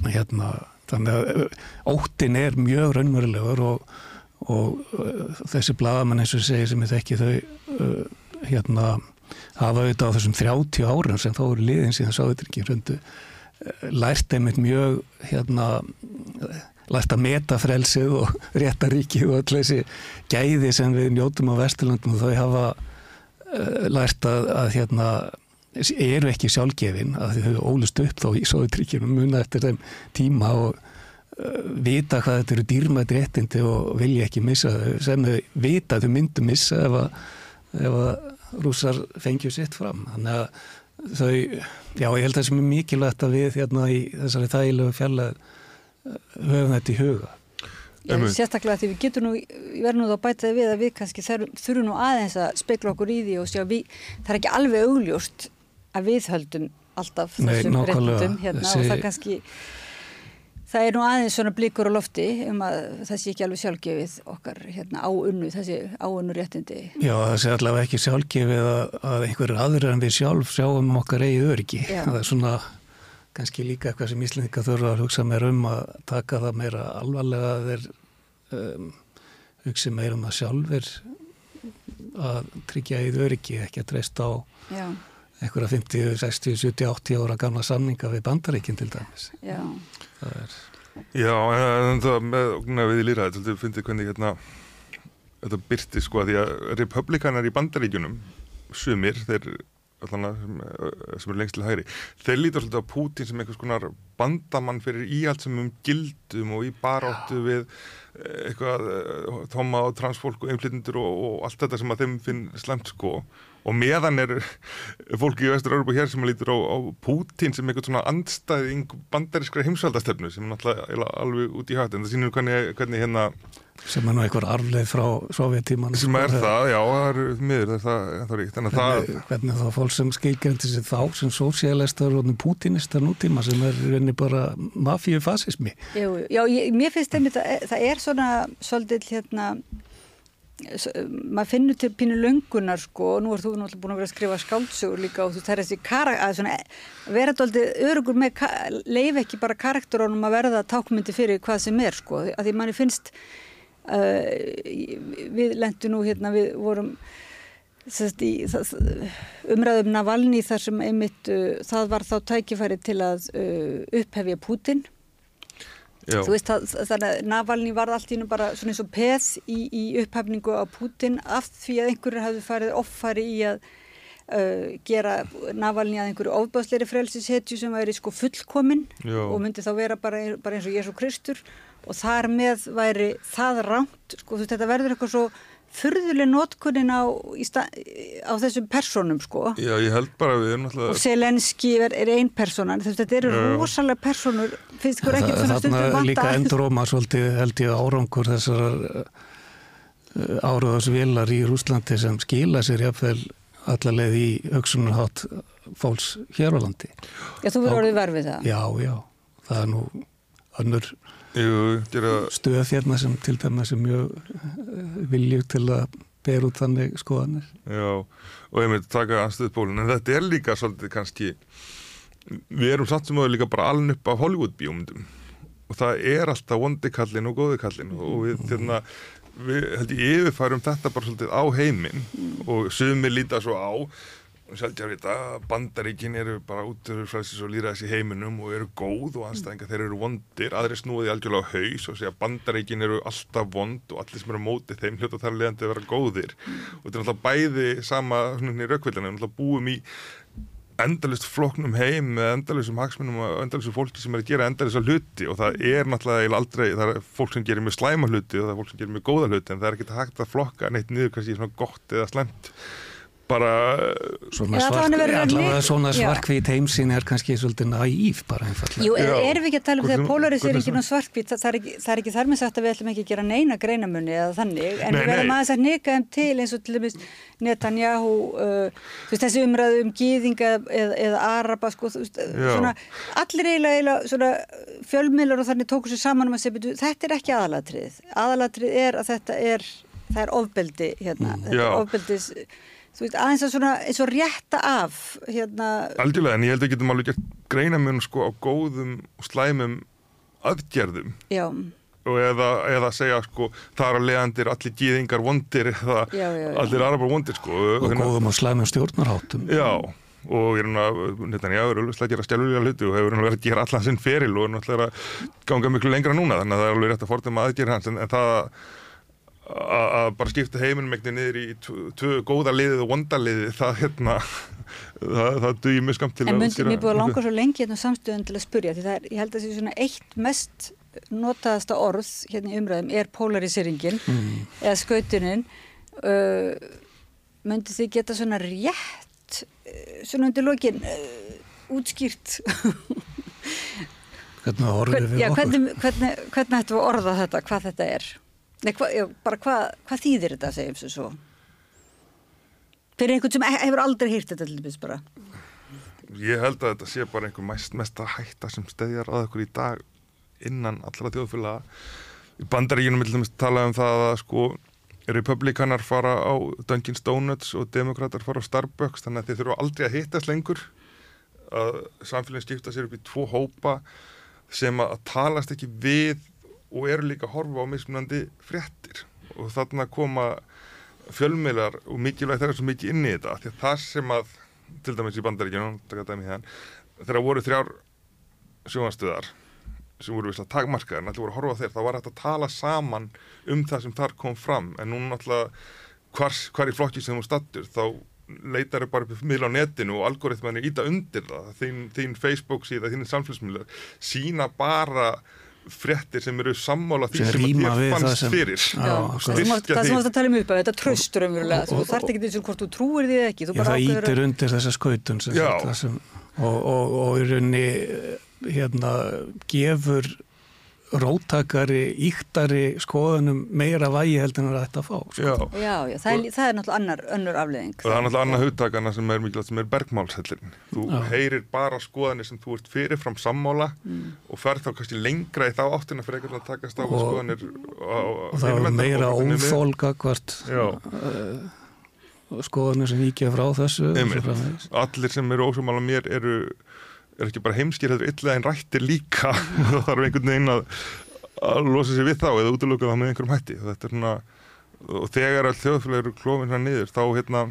C: hérna þannig að óttin er mjög raunverulegur og, og þessi bladamann eins og segir sem ég þekki þau hérna hafa auðvitað á þessum 30 árum sem þá eru liðin síðan Sáðutryggjum hröndu eh, lært einmitt mjög hérna lært að meta frelsið og (laughs) réttaríkið og öll þessi gæði sem við njótum á Vesturlandum þau hafa lært að, að hérna eru ekki sjálfgefin að þau ólust upp þó í Sovjetríkjum muna eftir þeim tíma og uh, vita hvað þetta eru dýrmætt réttindi og vilja ekki missa þau sem þau vita að þau myndu missa ef að, ef að rúsar fengju sitt fram. Þannig að þau, já ég held að það sem er mikilvægt að við hérna í þessari þægilegu fjalla höfum þetta í huga
A: Já, sérstaklega því við getum nú, ég verður nú þá bætaði við að við kannski þurfum nú aðeins að spekla okkur í því og sjá við, það er ekki alveg augljóst að við höldum alltaf þessum réttum hérna Þessi... og það kannski það er nú aðeins svona blíkur á lofti um að það sé ekki alveg sjálfgefið okkar hérna áunnu, þessi áunnu réttindi.
C: Já, það sé allavega ekki sjálfgefið að, að einhverjur aður en við sjálf sjáum okkar eigið öryggi. Það er svona kannski líka eitthvað sem Íslandika þurfa að hugsa meira um að taka það meira alvarlega að þeir um, hugsa meira um að sjálfur að tryggja eigið öryggi, ekki að treysta á Já einhverja 50, 60, 70, 80 ára gamla samninga við bandaríkinn til dæmis.
A: Já.
B: Það er... Já, en það með við í líraði, þú finnst þið hvernig hérna, þetta byrti sko að því að republikanar í bandaríkunum, sumir, þeir allan sem eru lengst til hægri, þeir lítar svolítið á Pútin sem einhvers konar bandamann fyrir íhald sem um gildum og í baráttu við eh, eitthvað þóma eh, og transfólk og einflýtjendur og, og allt þetta sem að þeim finn slemt sko og meðan er (laughs) fólki í Vestur-Európa hér sem lítur á, á Pútín sem eitthvað svona andstæðing bandarískra heimsvaldastöfnu sem er náttúrulega alveg út í hætt en það sínur hvernig, hvernig hérna
C: sem er nú einhver arfleð frá sovjetíman
B: sem er það, já, það er miður það, það er
C: hvernig, það, hvernig þá fólk sem skilgjandi sér þá sem sósialistar og pútinistar nútíma sem er reyni bara mafíu fasismi
A: Já, ég, mér finnst það það er svona svolítið hérna maður finnur til pínu löngunar sko og nú er þú náttúrulega búin að vera að skrifa skáldsögur líka og þú þær þessi að vera doldið örugur með leif ekki bara karakterónum að verða tákmyndi fyrir hvað sem er sko að því manni finnst uh, við lendum nú hérna við vorum í, það, umræðum Navalni þar sem einmitt uh, það var þá tækifæri til að uh, upphefja Putin Já. Þú veist þannig að Navalni var allt í nú bara svona eins og peð í, í upphæfningu á Putin af því að einhverjur hafði farið offari í að uh, gera Navalni að einhverju ofbásleiri frelsishetju sem væri sko fullkominn og myndi þá vera bara, bara eins og Jésu Kristur og þar með væri það ránt, sko þú veist þetta verður eitthvað svo fyrðuleg notkunnin á, á þessum personum sko.
B: Já, ég held bara við erum alltaf
A: og Selenski er, er einn personan þetta eru rosalega personur finnst ykkur ekki svona stundum vanta
C: Þarna líka enduróma svolítið held ég árangur þessar uh, áraðarsvilar í Rúslandi sem skila sér jáfnveil allarleið í auksunarhátt fólks hér á landi.
A: Já, þú verður orðið verfið það.
C: Já, já, það er nú önnur. Stöð hérna sem til dæmis er mjög eh, viljug til að ber út þannig skoðanir.
B: Já, og ég myndi taka anstöðbólun en þetta er líka svolítið kannski við erum satt sem að líka bara aln upp af Hollywood bjómundum og það er alltaf vondikallin og góðikallin og við, þérna, við held ég yfirfærum þetta bara svolítið á heiminn og sumi líta svo á sjálfdjár þetta, bandaríkin eru bara útur fræðsins og líraðis í heiminum og eru góð og anstæðingar þeir eru vondir aðri snúði algjörlega á haus og segja bandaríkin eru alltaf vond og allir sem eru mótið þeim hljóta þar leðandi vera góðir. Og þetta er alltaf bæði sama í raukvillinu, alltaf búum í endalust floknum heim með endalusum hagsmunum og endalusum fólki sem er að gera endalusa hluti og það er náttúrulega aldrei, það er fólk sem gerir mjög slæma hluti og það er fólk sem gerir mjög góða hluti en það er ekki hægt að flokka neitt niður kannski svona gott eða slemt bara
C: svona, svark, svona svarkvít heimsin er kannski svolítið næýf bara einfallega.
A: Jú, er, erum við ekki að tala um þegar polarisering og svarkvít, það, það, er ekki, það er ekki þar með sagt að við ætlum ekki að gera neina greinamunni eða þannig, en nei, við verðum aðeins að neka þeim til eins og til dæmis Netanyahu uh, veist, þessi umræðu um gýðinga eða, eða araba sko, veist, svona, allir eiginlega, eiginlega svona, fjölmiðlar og þannig tóku sér saman um að segja, þetta er ekki aðalatrið aðalatrið er að þetta er það er ofbeldi hérna, mm. þetta er ofbeldis þú veist, aðeins að svona eins og rétta af hérna.
B: Algjörlega, en ég held að getum alveg gert greina mun sko á góðum og slæmum aðgerðum.
A: Já.
B: Og eða, eða segja sko þar að leiðandir allir gíðingar vondir eða já, já, já. allir arabar vondir sko.
C: Og hérna, góðum og slæmum stjórnarháttum.
B: Já, og er náttúrulega að gera stjálfulega hluti og hefur náttúrulega að gera allan sinn feril og náttúrulega að ganga miklu lengra núna þannig að það er alveg rétt að fordama aðgjör hans en, en það að bara skipta heiminum ekkert niður í tvö góða liðið og vonda liðið það hérna (laughs) það, það dugir mjög skamt til
A: en að En mér búið að langa (laughs) svo lengi hérna samstöðun til að spurja því það er, ég held að það sé svona eitt mest notaðasta orð hérna í umræðum er polariseringen mm. eða skautunin. Uh, myndi þið geta svona rétt uh, svona undir lokin uh, útskýrt?
C: Hvernig orðið við
A: já, okkur? hvernig, hvernig, hvernig ættum við að orða þetta hvað þetta er Nei, hva, já, bara hvað hva þýðir þetta segjum sem svo? Fyrir einhvern sem hefur aldrei hýrt þetta til þess bara.
B: Ég held að þetta sé bara einhver mest, mest að hætta sem stedjar að okkur í dag innan allra þjóðfélaga. Í bandaríginum vil það tala um það að sko republikanar fara á Dunkin' Donuts og demokrater fara á Starbucks þannig að þeir þurfa aldrei að hittast lengur. Að samfélagin skipta sér upp í tvo hópa sem að talast ekki við og eru líka að horfa á mismunandi fréttir. Og þarna koma fjölmiðlar og mikilvægt þeirra svo mikið inn í þetta því að það sem að til dæmis í bandaríkjunum þegar voru þrjár sjónastöðar sem voru visslega takmarkaðar allir voru að horfa þeir þá var þetta að tala saman um það sem þar kom fram. En nú náttúrulega hvar, í flokki sem þú stattur þá leitar þau bara upp miðla á netinu og algoritmanir íta undir það. Þín, þín Facebook síða, þín samfélagsmiðlar sína bara frettir sem eru sammála því sem, sem að þér fannst sem, fyrir.
A: Já, það sem þú varst að tala um upp að þetta tröstur umverulega, þú þarf ekki og hvort þú trúir því ekki
C: já, það ítir undir þessa skautun og, og, og í rauninni hérna gefur róttakari, íktari skoðunum meira vægi heldur en þetta að fá
A: sko. Já, já, já það, er, það er náttúrulega annar önnur afleðing.
B: Það er náttúrulega annar hugtakana sem er mikilvægt sem er bergmálshellin þú já. heyrir bara skoðanir sem þú ert fyrirfram sammála mm. og fer þá kannski lengra í þá áttina fyrir veginn að takast á og, skoðanir
C: á, og það er meira óþólga hvert uh, skoðanir sem vikið frá þessu
B: Allir sem eru ósamála mér eru er ekki bara heimskir, þetta er illa en rættir líka. (laughs) Þá þarf einhvern veginn að, að losa sér við þá eða útlöka það með einhverjum hætti. Er svona og þegar all þjóðfélag eru klófin hérna niður þá hérna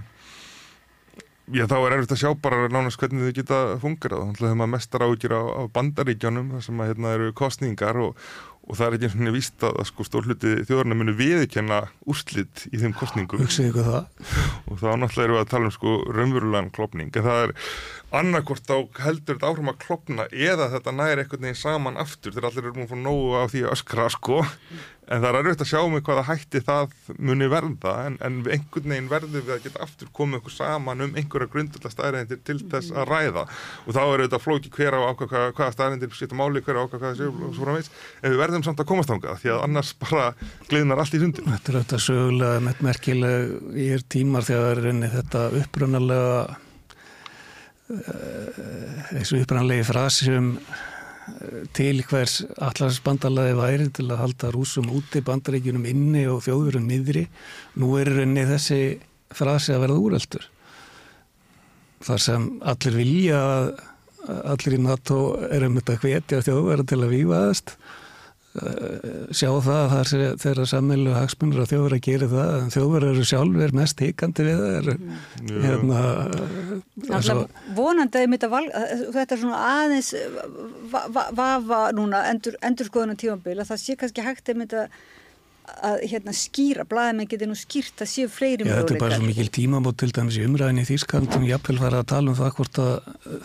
B: já þá er erfitt að sjá bara nánast hvernig þau geta fungerað, þannig að það er mestar ágjur á, á bandaríkjónum þar sem að hérna eru kostningar og, og það er ekki einhvern veginn víst að sko stórluti þjóðarna muni viðkenna úrslitt í þeim kostningum og þá náttúrulega eru við að tala um sko raunverulegan klopning en það er annarkort á heldur þetta áhrifum að klopna eða þetta næri einhvern veginn saman aftur þegar allir eru múin fá nógu á því að öskra sko. En það er auðvitað að sjá mig hvaða hætti það muni verða en, en einhvern veginn verður við að geta aftur komið okkur saman um einhverja grundulega staðrændir til þess að ræða. Og þá er auðvitað flóki hver á ákvað hvaða staðrændir skipta máli hver á ákvað hvaða séu og svo frá meins en við verðum samt að komast ánga því að annars bara gliðnar allt í sundin
C: Þetta er auðvitað sögulega með merkileg í er tímar þegar þetta upprunalega þessu upprannlegi frasum eh, til hvers allarsbandalaði væri til að halda rúsum úti bandaríkjunum inni og þjóðurum niðri nú er rauninni þessi frasi að verða úreldur þar sem allir vilja allir í NATO er um þetta hvetja þjóðverðar til að vývaðast Eh, sjá það að það er þeirra sammeilegu hagsmunur að þjóður að gera það en þjóður eru sjálfur mest híkandi við það er,
A: mm. hérna, Alltaf vonandi að þetta er svona aðeins vafa va, va, núna endur, endur skoðan á tífambil að það sé kannski hægt að mynda að hérna, skýra, blæðmenn getur nú skýrt að séu fleiri
C: mjöguleikar. Þetta er bara svo mikil tímabót til dæmis í umræðinni í Þýrskaldum jafnvel fara að tala um það hvort að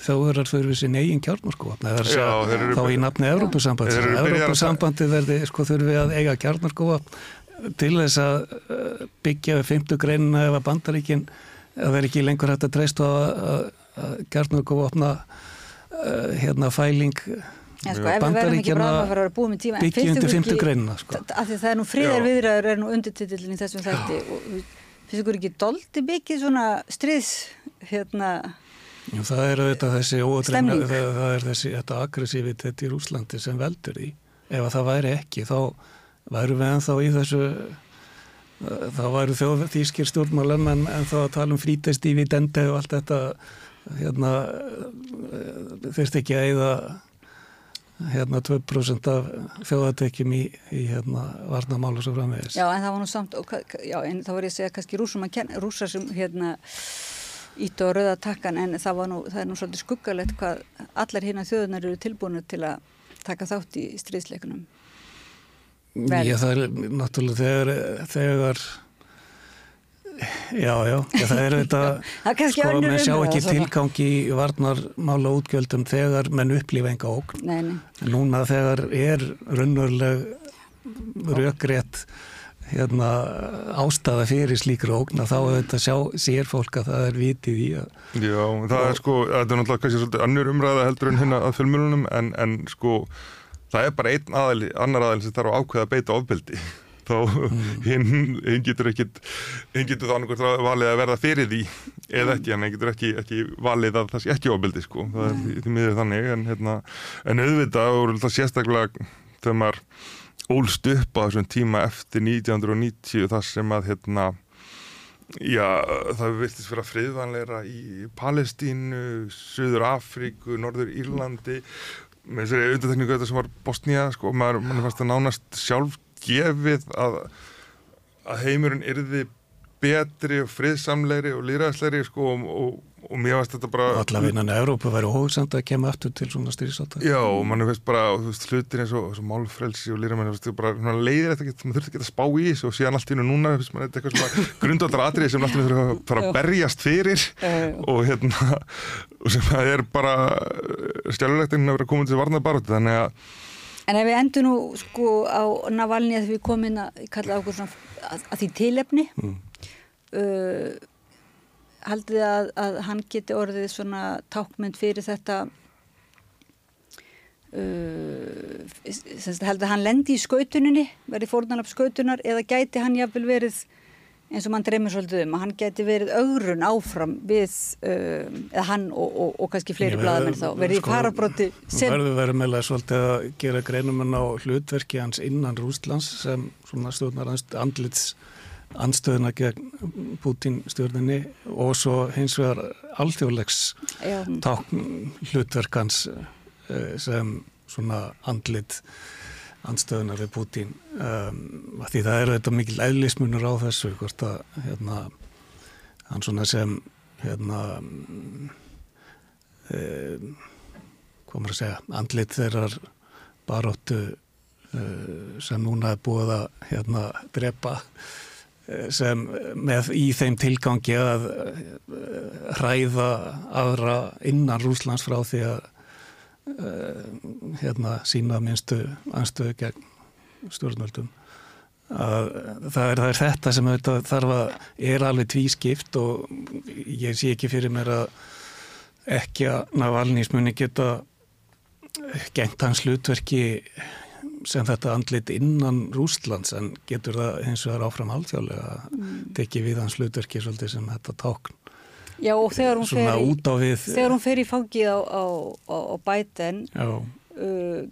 C: þjóðurar þurfi sín eigin kjarnarskó þá í nafni Európa-sambandi Európa-sambandi verði sko þurfi að eiga kjarnarskó til þess að uh, byggja við 50 greinina ef að bandaríkin að vera ekki lengur hægt að treysta að kjarnarskó opna uh, hérna fæling
A: sko, ef við verðum ekki bráðum að vera búið með tíma
C: byggja undir 50 greinina sko.
A: af því það er nú friðar viðræður er nú undirtitillin í þessum þætti og finnst ykkur ekki doldi byggið svona stríðs hérna
C: Jú, það er þetta þessi ódreina það, það er þessi þetta aggressívitet í Rúslandi sem veldur í ef að það væri ekki þá væru við ennþá í þessu þá væru þjóð þýskir stjórnmálum en, en þá að tala um frítest í videndi og allt þetta hérna þurft ekki að eða hérna 2% af þjóðatekjum í, í hérna varnamálu svo framvegis.
A: Já en það var nú samt, og, já en þá var ég að segja kannski rúsum að kenna, rúsar sem hérna ít og rauða takkan en það, nú, það er nú svolítið skuggalegt hvað allar hérna þjóðunar eru tilbúinu til að taka þátt í stríðsleikunum.
C: Já, það er náttúrulega þegar, þegar já, já, það er þetta (laughs) sko, menn sjá ekki tilgangi í varnarmála útgjöldum þegar menn upplifa enga ógn.
A: Nei, nei.
C: Núna þegar er raunveruleg rökrétt hérna, ástafa fyrir slíkra ógna þá er þetta sjá, sér fólk að það er vitið í að
B: Já, það og, er sko, þetta er náttúrulega kannski svolítið annur umræða heldur en hérna að fjölmjölunum en, en sko það er bara einn aðal, annar aðal sem þarf að ákveða að beita ofbeldi þá mm. hinn, hinn getur ekki hinn getur þá einhvern valið að verða fyrir því eða ekki, en hinn getur ekki, ekki valið að það sé ekki ofbeldi sko. Það er því, því miður þannig en, hérna, en auðvitað og það sérstaklega þegar maður ólst upp á þessum tíma eftir 1990 þar sem að hérna já, það virtist vera friðvanleira í Palestínu, Suður Afríku, Norður Írlandi með þessari undantekningu þetta sem var Bosnía sko, maður fannst að nánast sjálf gefið að, að heimurinn yrði betri og friðsamleiri og líraðsleiri sko og, og, og mér finnst þetta bara
C: Allaveg innan Európa væri hóðsand að kemja aftur til svona styrsáta
B: Já og mann finnst bara og, veist, hlutir eins og málfrelsi og líraðmenn leiðir þetta ekki, maður þurft ekki að spá í þessu og síðan allt í nú núna finnst maður eitthvað svona (laughs) grundvöldar atrið sem alltaf þurfa að fara að berjast fyrir. Og hérna og sem það er bara stjálfilegt að vera komin til varnaðbaróti þannig að
A: En ef við endur nú sko á Navalni að við komum að kalla okkur svona að, að því tilefni mm. uh, haldið að, að hann geti orðið svona tákmynd fyrir þetta uh, haldið að hann lendi í skautuninni verið fórnalap skautunar eða gæti hann jáfnvel verið eins og mann dreymir svolítið um að hann geti verið augrun áfram við uh, eða hann og, og, og kannski fleiri bladamenn þá verið sko, í parabróti
C: sem verður verið meðlega svolítið að gera greinumenn á hlutverki hans innan Rústlands sem svona stjórnar andlits anstöðuna gegn Putin stjórninni og svo hins vegar alþjóðlegs tákn hlutverkans uh, sem svona andlit anstöðunar við Putin um, því það eru þetta mikil eðlismunur á þessu hvort að hérna, hann svona sem hérna um, hvað maður að segja andlit þeirrar baróttu uh, sem núna er búið að hérna drepa uh, sem með í þeim tilgangi að uh, hræða aðra innan Rúslands frá því að hérna sína minnstu anstöðu gegn stjórnvöldum að það er, það er þetta sem þarf að er alveg tvískipt og ég sé ekki fyrir mér að ekki að Navalnís-munni geta gengt hans hlutverki sem þetta andlit innan Rústlands en getur það eins og það er áfram alþjóðlega að mm. tekja við hans hlutverki svolítið sem þetta tákn
A: Já og þegar hún, fer, þegar hún fer í fangið á, á, á, á bæten uh,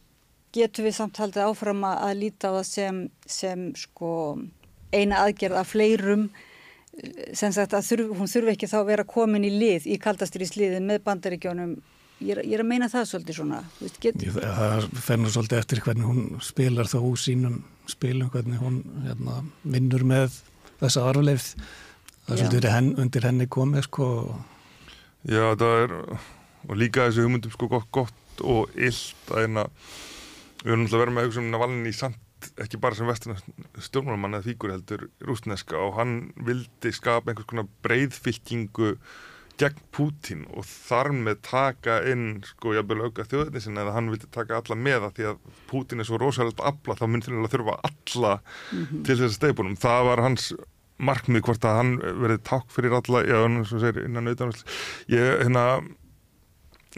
A: getur við samt haldið áfram að, að líta á það sem, sem sko, eina aðgerð af fleirum uh, sem sagt að þurf, hún þurfi ekki þá að vera komin í lið í kaldastyrísliðin með bandaríkjónum ég er, ég er að meina það svolítið svona
C: veist. Ég, það fennur svolítið eftir hvernig hún spilar þá úr sínum spilum hvernig hún hérna, vinnur með þessa arfleifð það er svolítið henn, undir henni komið sko
B: Já það er og líka þessu hugmyndum sko gott, gott og illt að einna við erum alltaf verið með hugsa um Navalni samt ekki bara sem vesturna stjórnmálamann eða fíkur heldur rúsneska og hann vildi skapa einhvers konar breyðfylkingu gegn Pútín og þar með taka inn sko jafnvel auka þjóðinni sinna eða hann vildi taka alla með það því að Pútín er svo rosalega afla þá myndir hann að þurfa alla mm -hmm. til þess að steipunum það var hans markmið hvort að hann verið takk fyrir alla, já, segir, innan auðvitað ég, hérna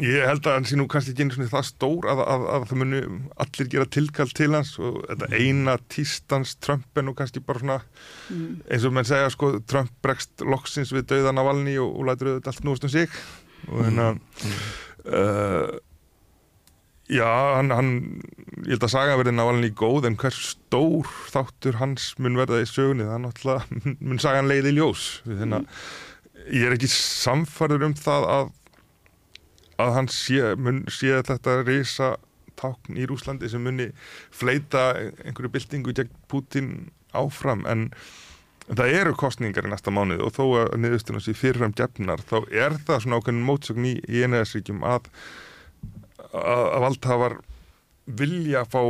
B: ég held að hann sé nú kannski ekki einu svona það stór að, að, að það muni allir gera tilkall til hans og þetta eina tístans Trump er nú kannski bara svona mm. eins og menn segja sko Trump bregst loksins við dauðan af valni og, og lætur auðvitað allt núast um sig og hérna mm. uh, Já, hann, hann, ég held að saga verði návalin í góð en hvers stór þáttur hans mun verða í sögunni, það er náttúrulega, mun saga hann leiði í ljós. Þannig að ég er ekki samfarður um það að, að hann sé, mun, sé þetta reysa tákn í Rúslandi sem muni fleita einhverju byltingu gegn Putin áfram en það eru kostningar í næsta mánuð og þó að niðurstunum sé fyrirfram gefnar þá er það svona ákveðin mótsögn í, í einaðarsvíkjum að, að, að valdhafar vilja fá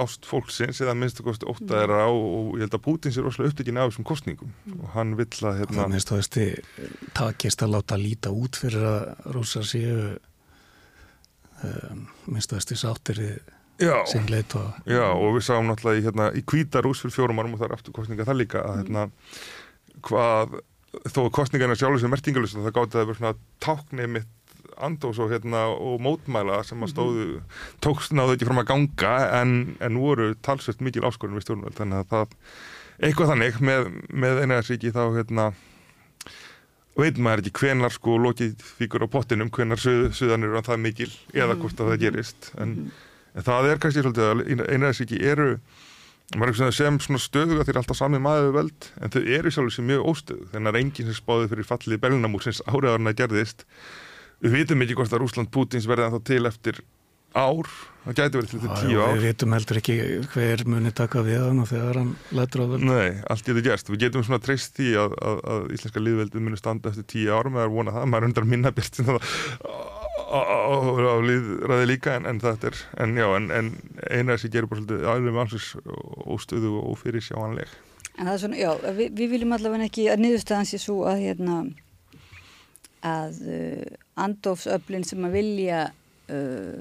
B: ást fólksins eða minnstu kosti óttaðir á og ég held að Putin sé rosalega upptökin af þessum kostningum og hann vill að hérna...
C: Það minnst þú veist takist að láta líta út fyrir að rúsa séu um, minnst þú veist því sáttir sem leitt og...
B: Já og við sáum náttúrulega í, hérna, í Kvítarús fyrir fjórum árum og það er aftur kostninga það líka að hérna hvað þó kostningarna sjálfur sem mertingalust það gáti að vera svona táknið mitt andós og, hérna, og mótmæla sem að stóðu tókst náðu ekki fram að ganga en, en voru talsvöld mikil áskorun við stjórnvöld þannig að það eitthvað þannig með, með einhverjarsíki þá hérna veit maður ekki hvenar sko lokið fíkur á pottinum hvenar suðanir er það mikil eða hvort að það gerist en, en það er kannski svolítið að einhverjarsíki eru sem stöðuga þeir alltaf sami maður veld en þau eru sjálfur sem mjög óstöðu þannig að enginn sem spáði fyrir fallið Belnamúr sem áriðarna gerðist við vitum ekki hvort að Rúsland Pútins verði þá til eftir ár. Það gæti verið til þetta tíu ár
C: við vitum heldur ekki hver muni taka við hann og þegar hann lætur á völd.
B: Nei, allt getur gerst, við getum svona treyst því að, að, að íslenska liðveldið muni standa eftir tíu ár. Með að vona það, maður undrar minna bjart á liðræði líka en, en þetta er, en já en, en eina sem gerur bara svolítið aðlum ansvís óstöðu og fyrir sjáanleg
A: En það er svona, já, við, við viljum allavega ekki að niðurstaðan sé svo að hérna að uh, andofsöflin sem að vilja uh,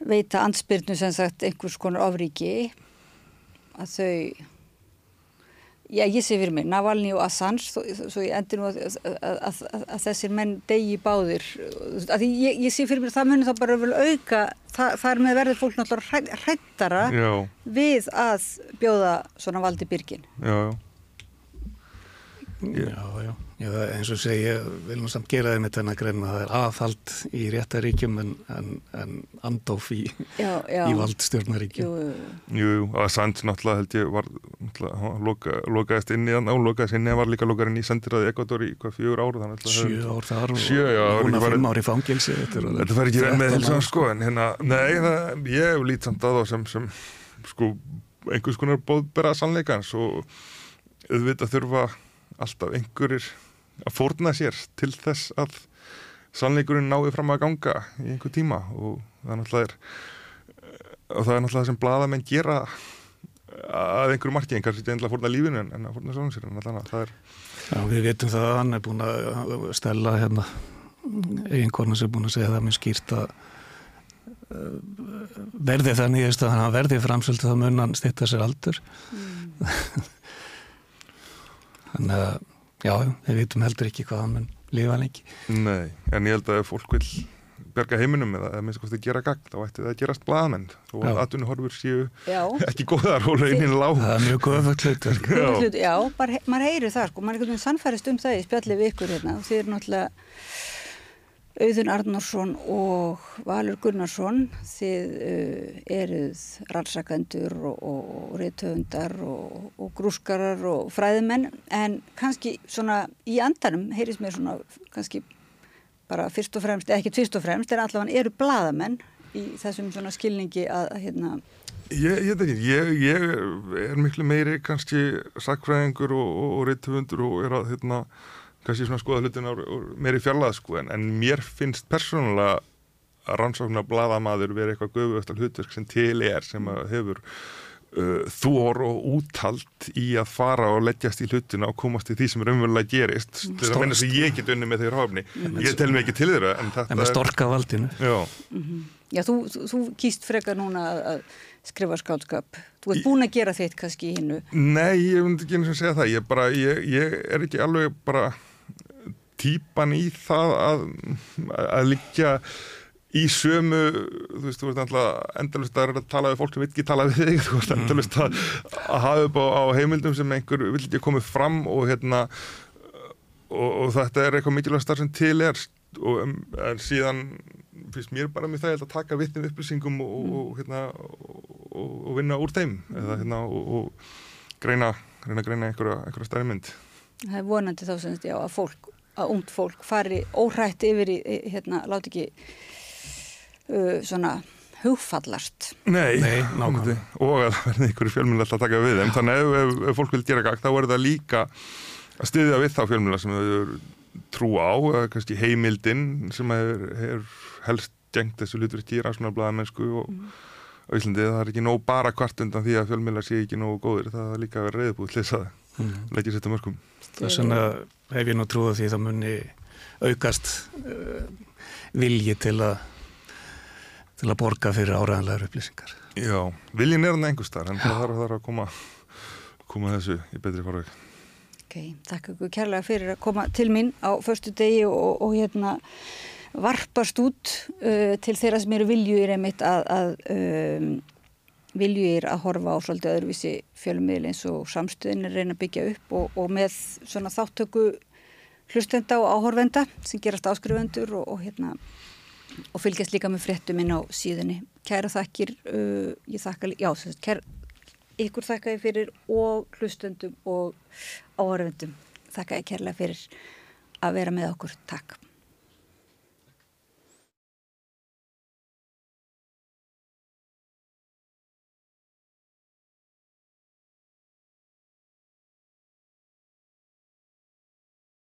A: veita ansbyrnu sem sagt einhvers konar ofriki að þau já ég sé fyrir mig Navalny og Assange svo, svo ég endur nú að, að, að, að þessir menn degi báðir. Að ég, ég sé fyrir mig það munir þá bara vel auka það, það er með verður fólk náttúrulega hrættara við að bjóða svona valdi byrgin
B: Já, já.
C: Já, já, já eins og segja við viljum samt gera þeim þetta en að greina það er aðhald í réttaríkjum en, en, en andof í, í valdstjórnaríkjum
B: Jú, jú, að Sands náttúrulega held ég var loka, lokaðist inn í hann álokaðist inn í hann var líka lokaðinn í sendiræði Ekvator í hvað fjögur ár
C: Sjö ár þar og
B: Sjö, já,
C: hún að fimm ár í fangilsi
B: Þetta fær ekki með hilsan sko en hérna, nei, það, ég hef lít samt að þá sem, sem sko einhvers konar bóðbera sannleikans og auðvitað þurfa alltaf einhverjir að fórna sér til þess að sannleikurinn náði fram að ganga í einhver tíma og það er náttúrulega og það er sem bladamenn gera að einhverju marki en kannski ekki að fórna lífinu en að fórna sannum sér en alltaf það er
C: Já, við veitum það að hann er búin að stella hérna eiginkorna sem er búin að segja það með skýrt að verði það nýjast að hann verði framsöldu þá mun hann styrta sér aldur mm. (laughs) Þannig að, já, við vitum heldur ekki hvað hann mun lifa lengi.
B: Nei, en ég held að ef fólk vil berga heiminum eða að minnst kosti gera gagn, þá ætti það að gerast blaðamenn og að atvinni horfur séu já. ekki góðar og raunin lág.
C: Það er mjög góða
A: hlut. Já, já bara, maður heyrir það, sko, maður er einhvern veginn sannfærist um það í spjallið við ykkur hérna og þið eru náttúrulega Auðun Arnórsson og Valur Gunnarsson þið uh, eruð rannsakendur og, og reytöfundar og, og grúskarar og fræðimenn. En kannski svona í andanum heyrðis mér svona kannski bara fyrst og fremst, eða ekki fyrst og fremst en allavega eru bladamenn í þessum svona skilningi að, að hérna
B: Ég, ég, ég, ég er miklu meiri kannski sakfræðingur og, og reytöfundur og er að hérna kannski svona skoða hlutin á meiri fjarlað sko en, en mér finnst persónulega að rannsóknar bladamadur verið eitthvað göfuöftal hlutverk sem til er sem hefur uh, þór og úttalt í að fara og leggjast í hlutina og komast í því sem er umverulega gerist það finnst að ég get unni með þeirra hafni mm. ég tel mér ekki til þeirra
C: en þetta en er storka valdinu
B: já,
A: mm -hmm. já þú, þú, þú kýst frekar núna að skrifa skátskap. Þú ert búin að gera þitt kannski í hinnu.
B: Nei, ég myndi ekki eins og segja það. Ég, bara, ég, ég er ekki alveg bara týpan í það að, að líka í sömu, þú veist, þú veist endalust að tala við fólk sem ekki tala við þig, (laughs) þú veist, endalust að, að hafa upp á, á heimildum sem einhver vil ekki komið fram og hérna og, og þetta er eitthvað mikilvægt starf sem til er. Og um, síðan finnst mér bara með það að taka vittum upplýsingum og, og, hérna, og vinna úr þeim eða hérna og greina, greina, greina einhverja, einhverja stærri mynd.
A: Það er vonandi þá sem þetta, já, að fólk að ungd fólk fari óhrætt yfir í, hérna, láti ekki uh, svona hugfallast.
B: Nei,
C: Nei, (laughs) nákvæmlega.
B: og að það verði einhverju fjölmjöla að taka við þeim. Þannig að ef, ef, ef fólk vil gera gagd þá er það líka að styðja við þá fjölmjöla sem þau trú á eða kannski heimildin sem er, er helst gengt þessu hlutverki í rannsónarblæðamennsku og á Íslandi. Það er ekki nóg bara kvart undan því að fjölmjöla sé ekki nógu góðir. Það er líka að vera reyðbúið til þess að leggja sér þetta mörgum
C: Þess vegna hef ég nú trúið því það muni aukast uh, vilji til að til að borga fyrir áræðanlegar upplýsingar.
B: Já, viljin er hann einhver starf en það þarf, þarf að koma, koma þessu í betri farveg
A: Ok, takk ykkur kærlega fyrir að koma til mín á förstu degi og, og hérna varpast út uh, til þeirra sem eru viljugir einmitt að, að um, viljugir að horfa á svolítið öðruvísi fjölmiðl eins og samstöðin er reyna að byggja upp og, og með svona þáttöku hlustenda og áhorfenda sem gerast áskrifendur og, og hérna og fylgjast líka með fréttum inn á síðunni. Kæra þakkir, uh, ég þakka, já, sagt, kæra, ykkur þakka ég fyrir og hlustendum og áhörfendum. Þakka ég kærlega fyrir að vera með okkur. Takk.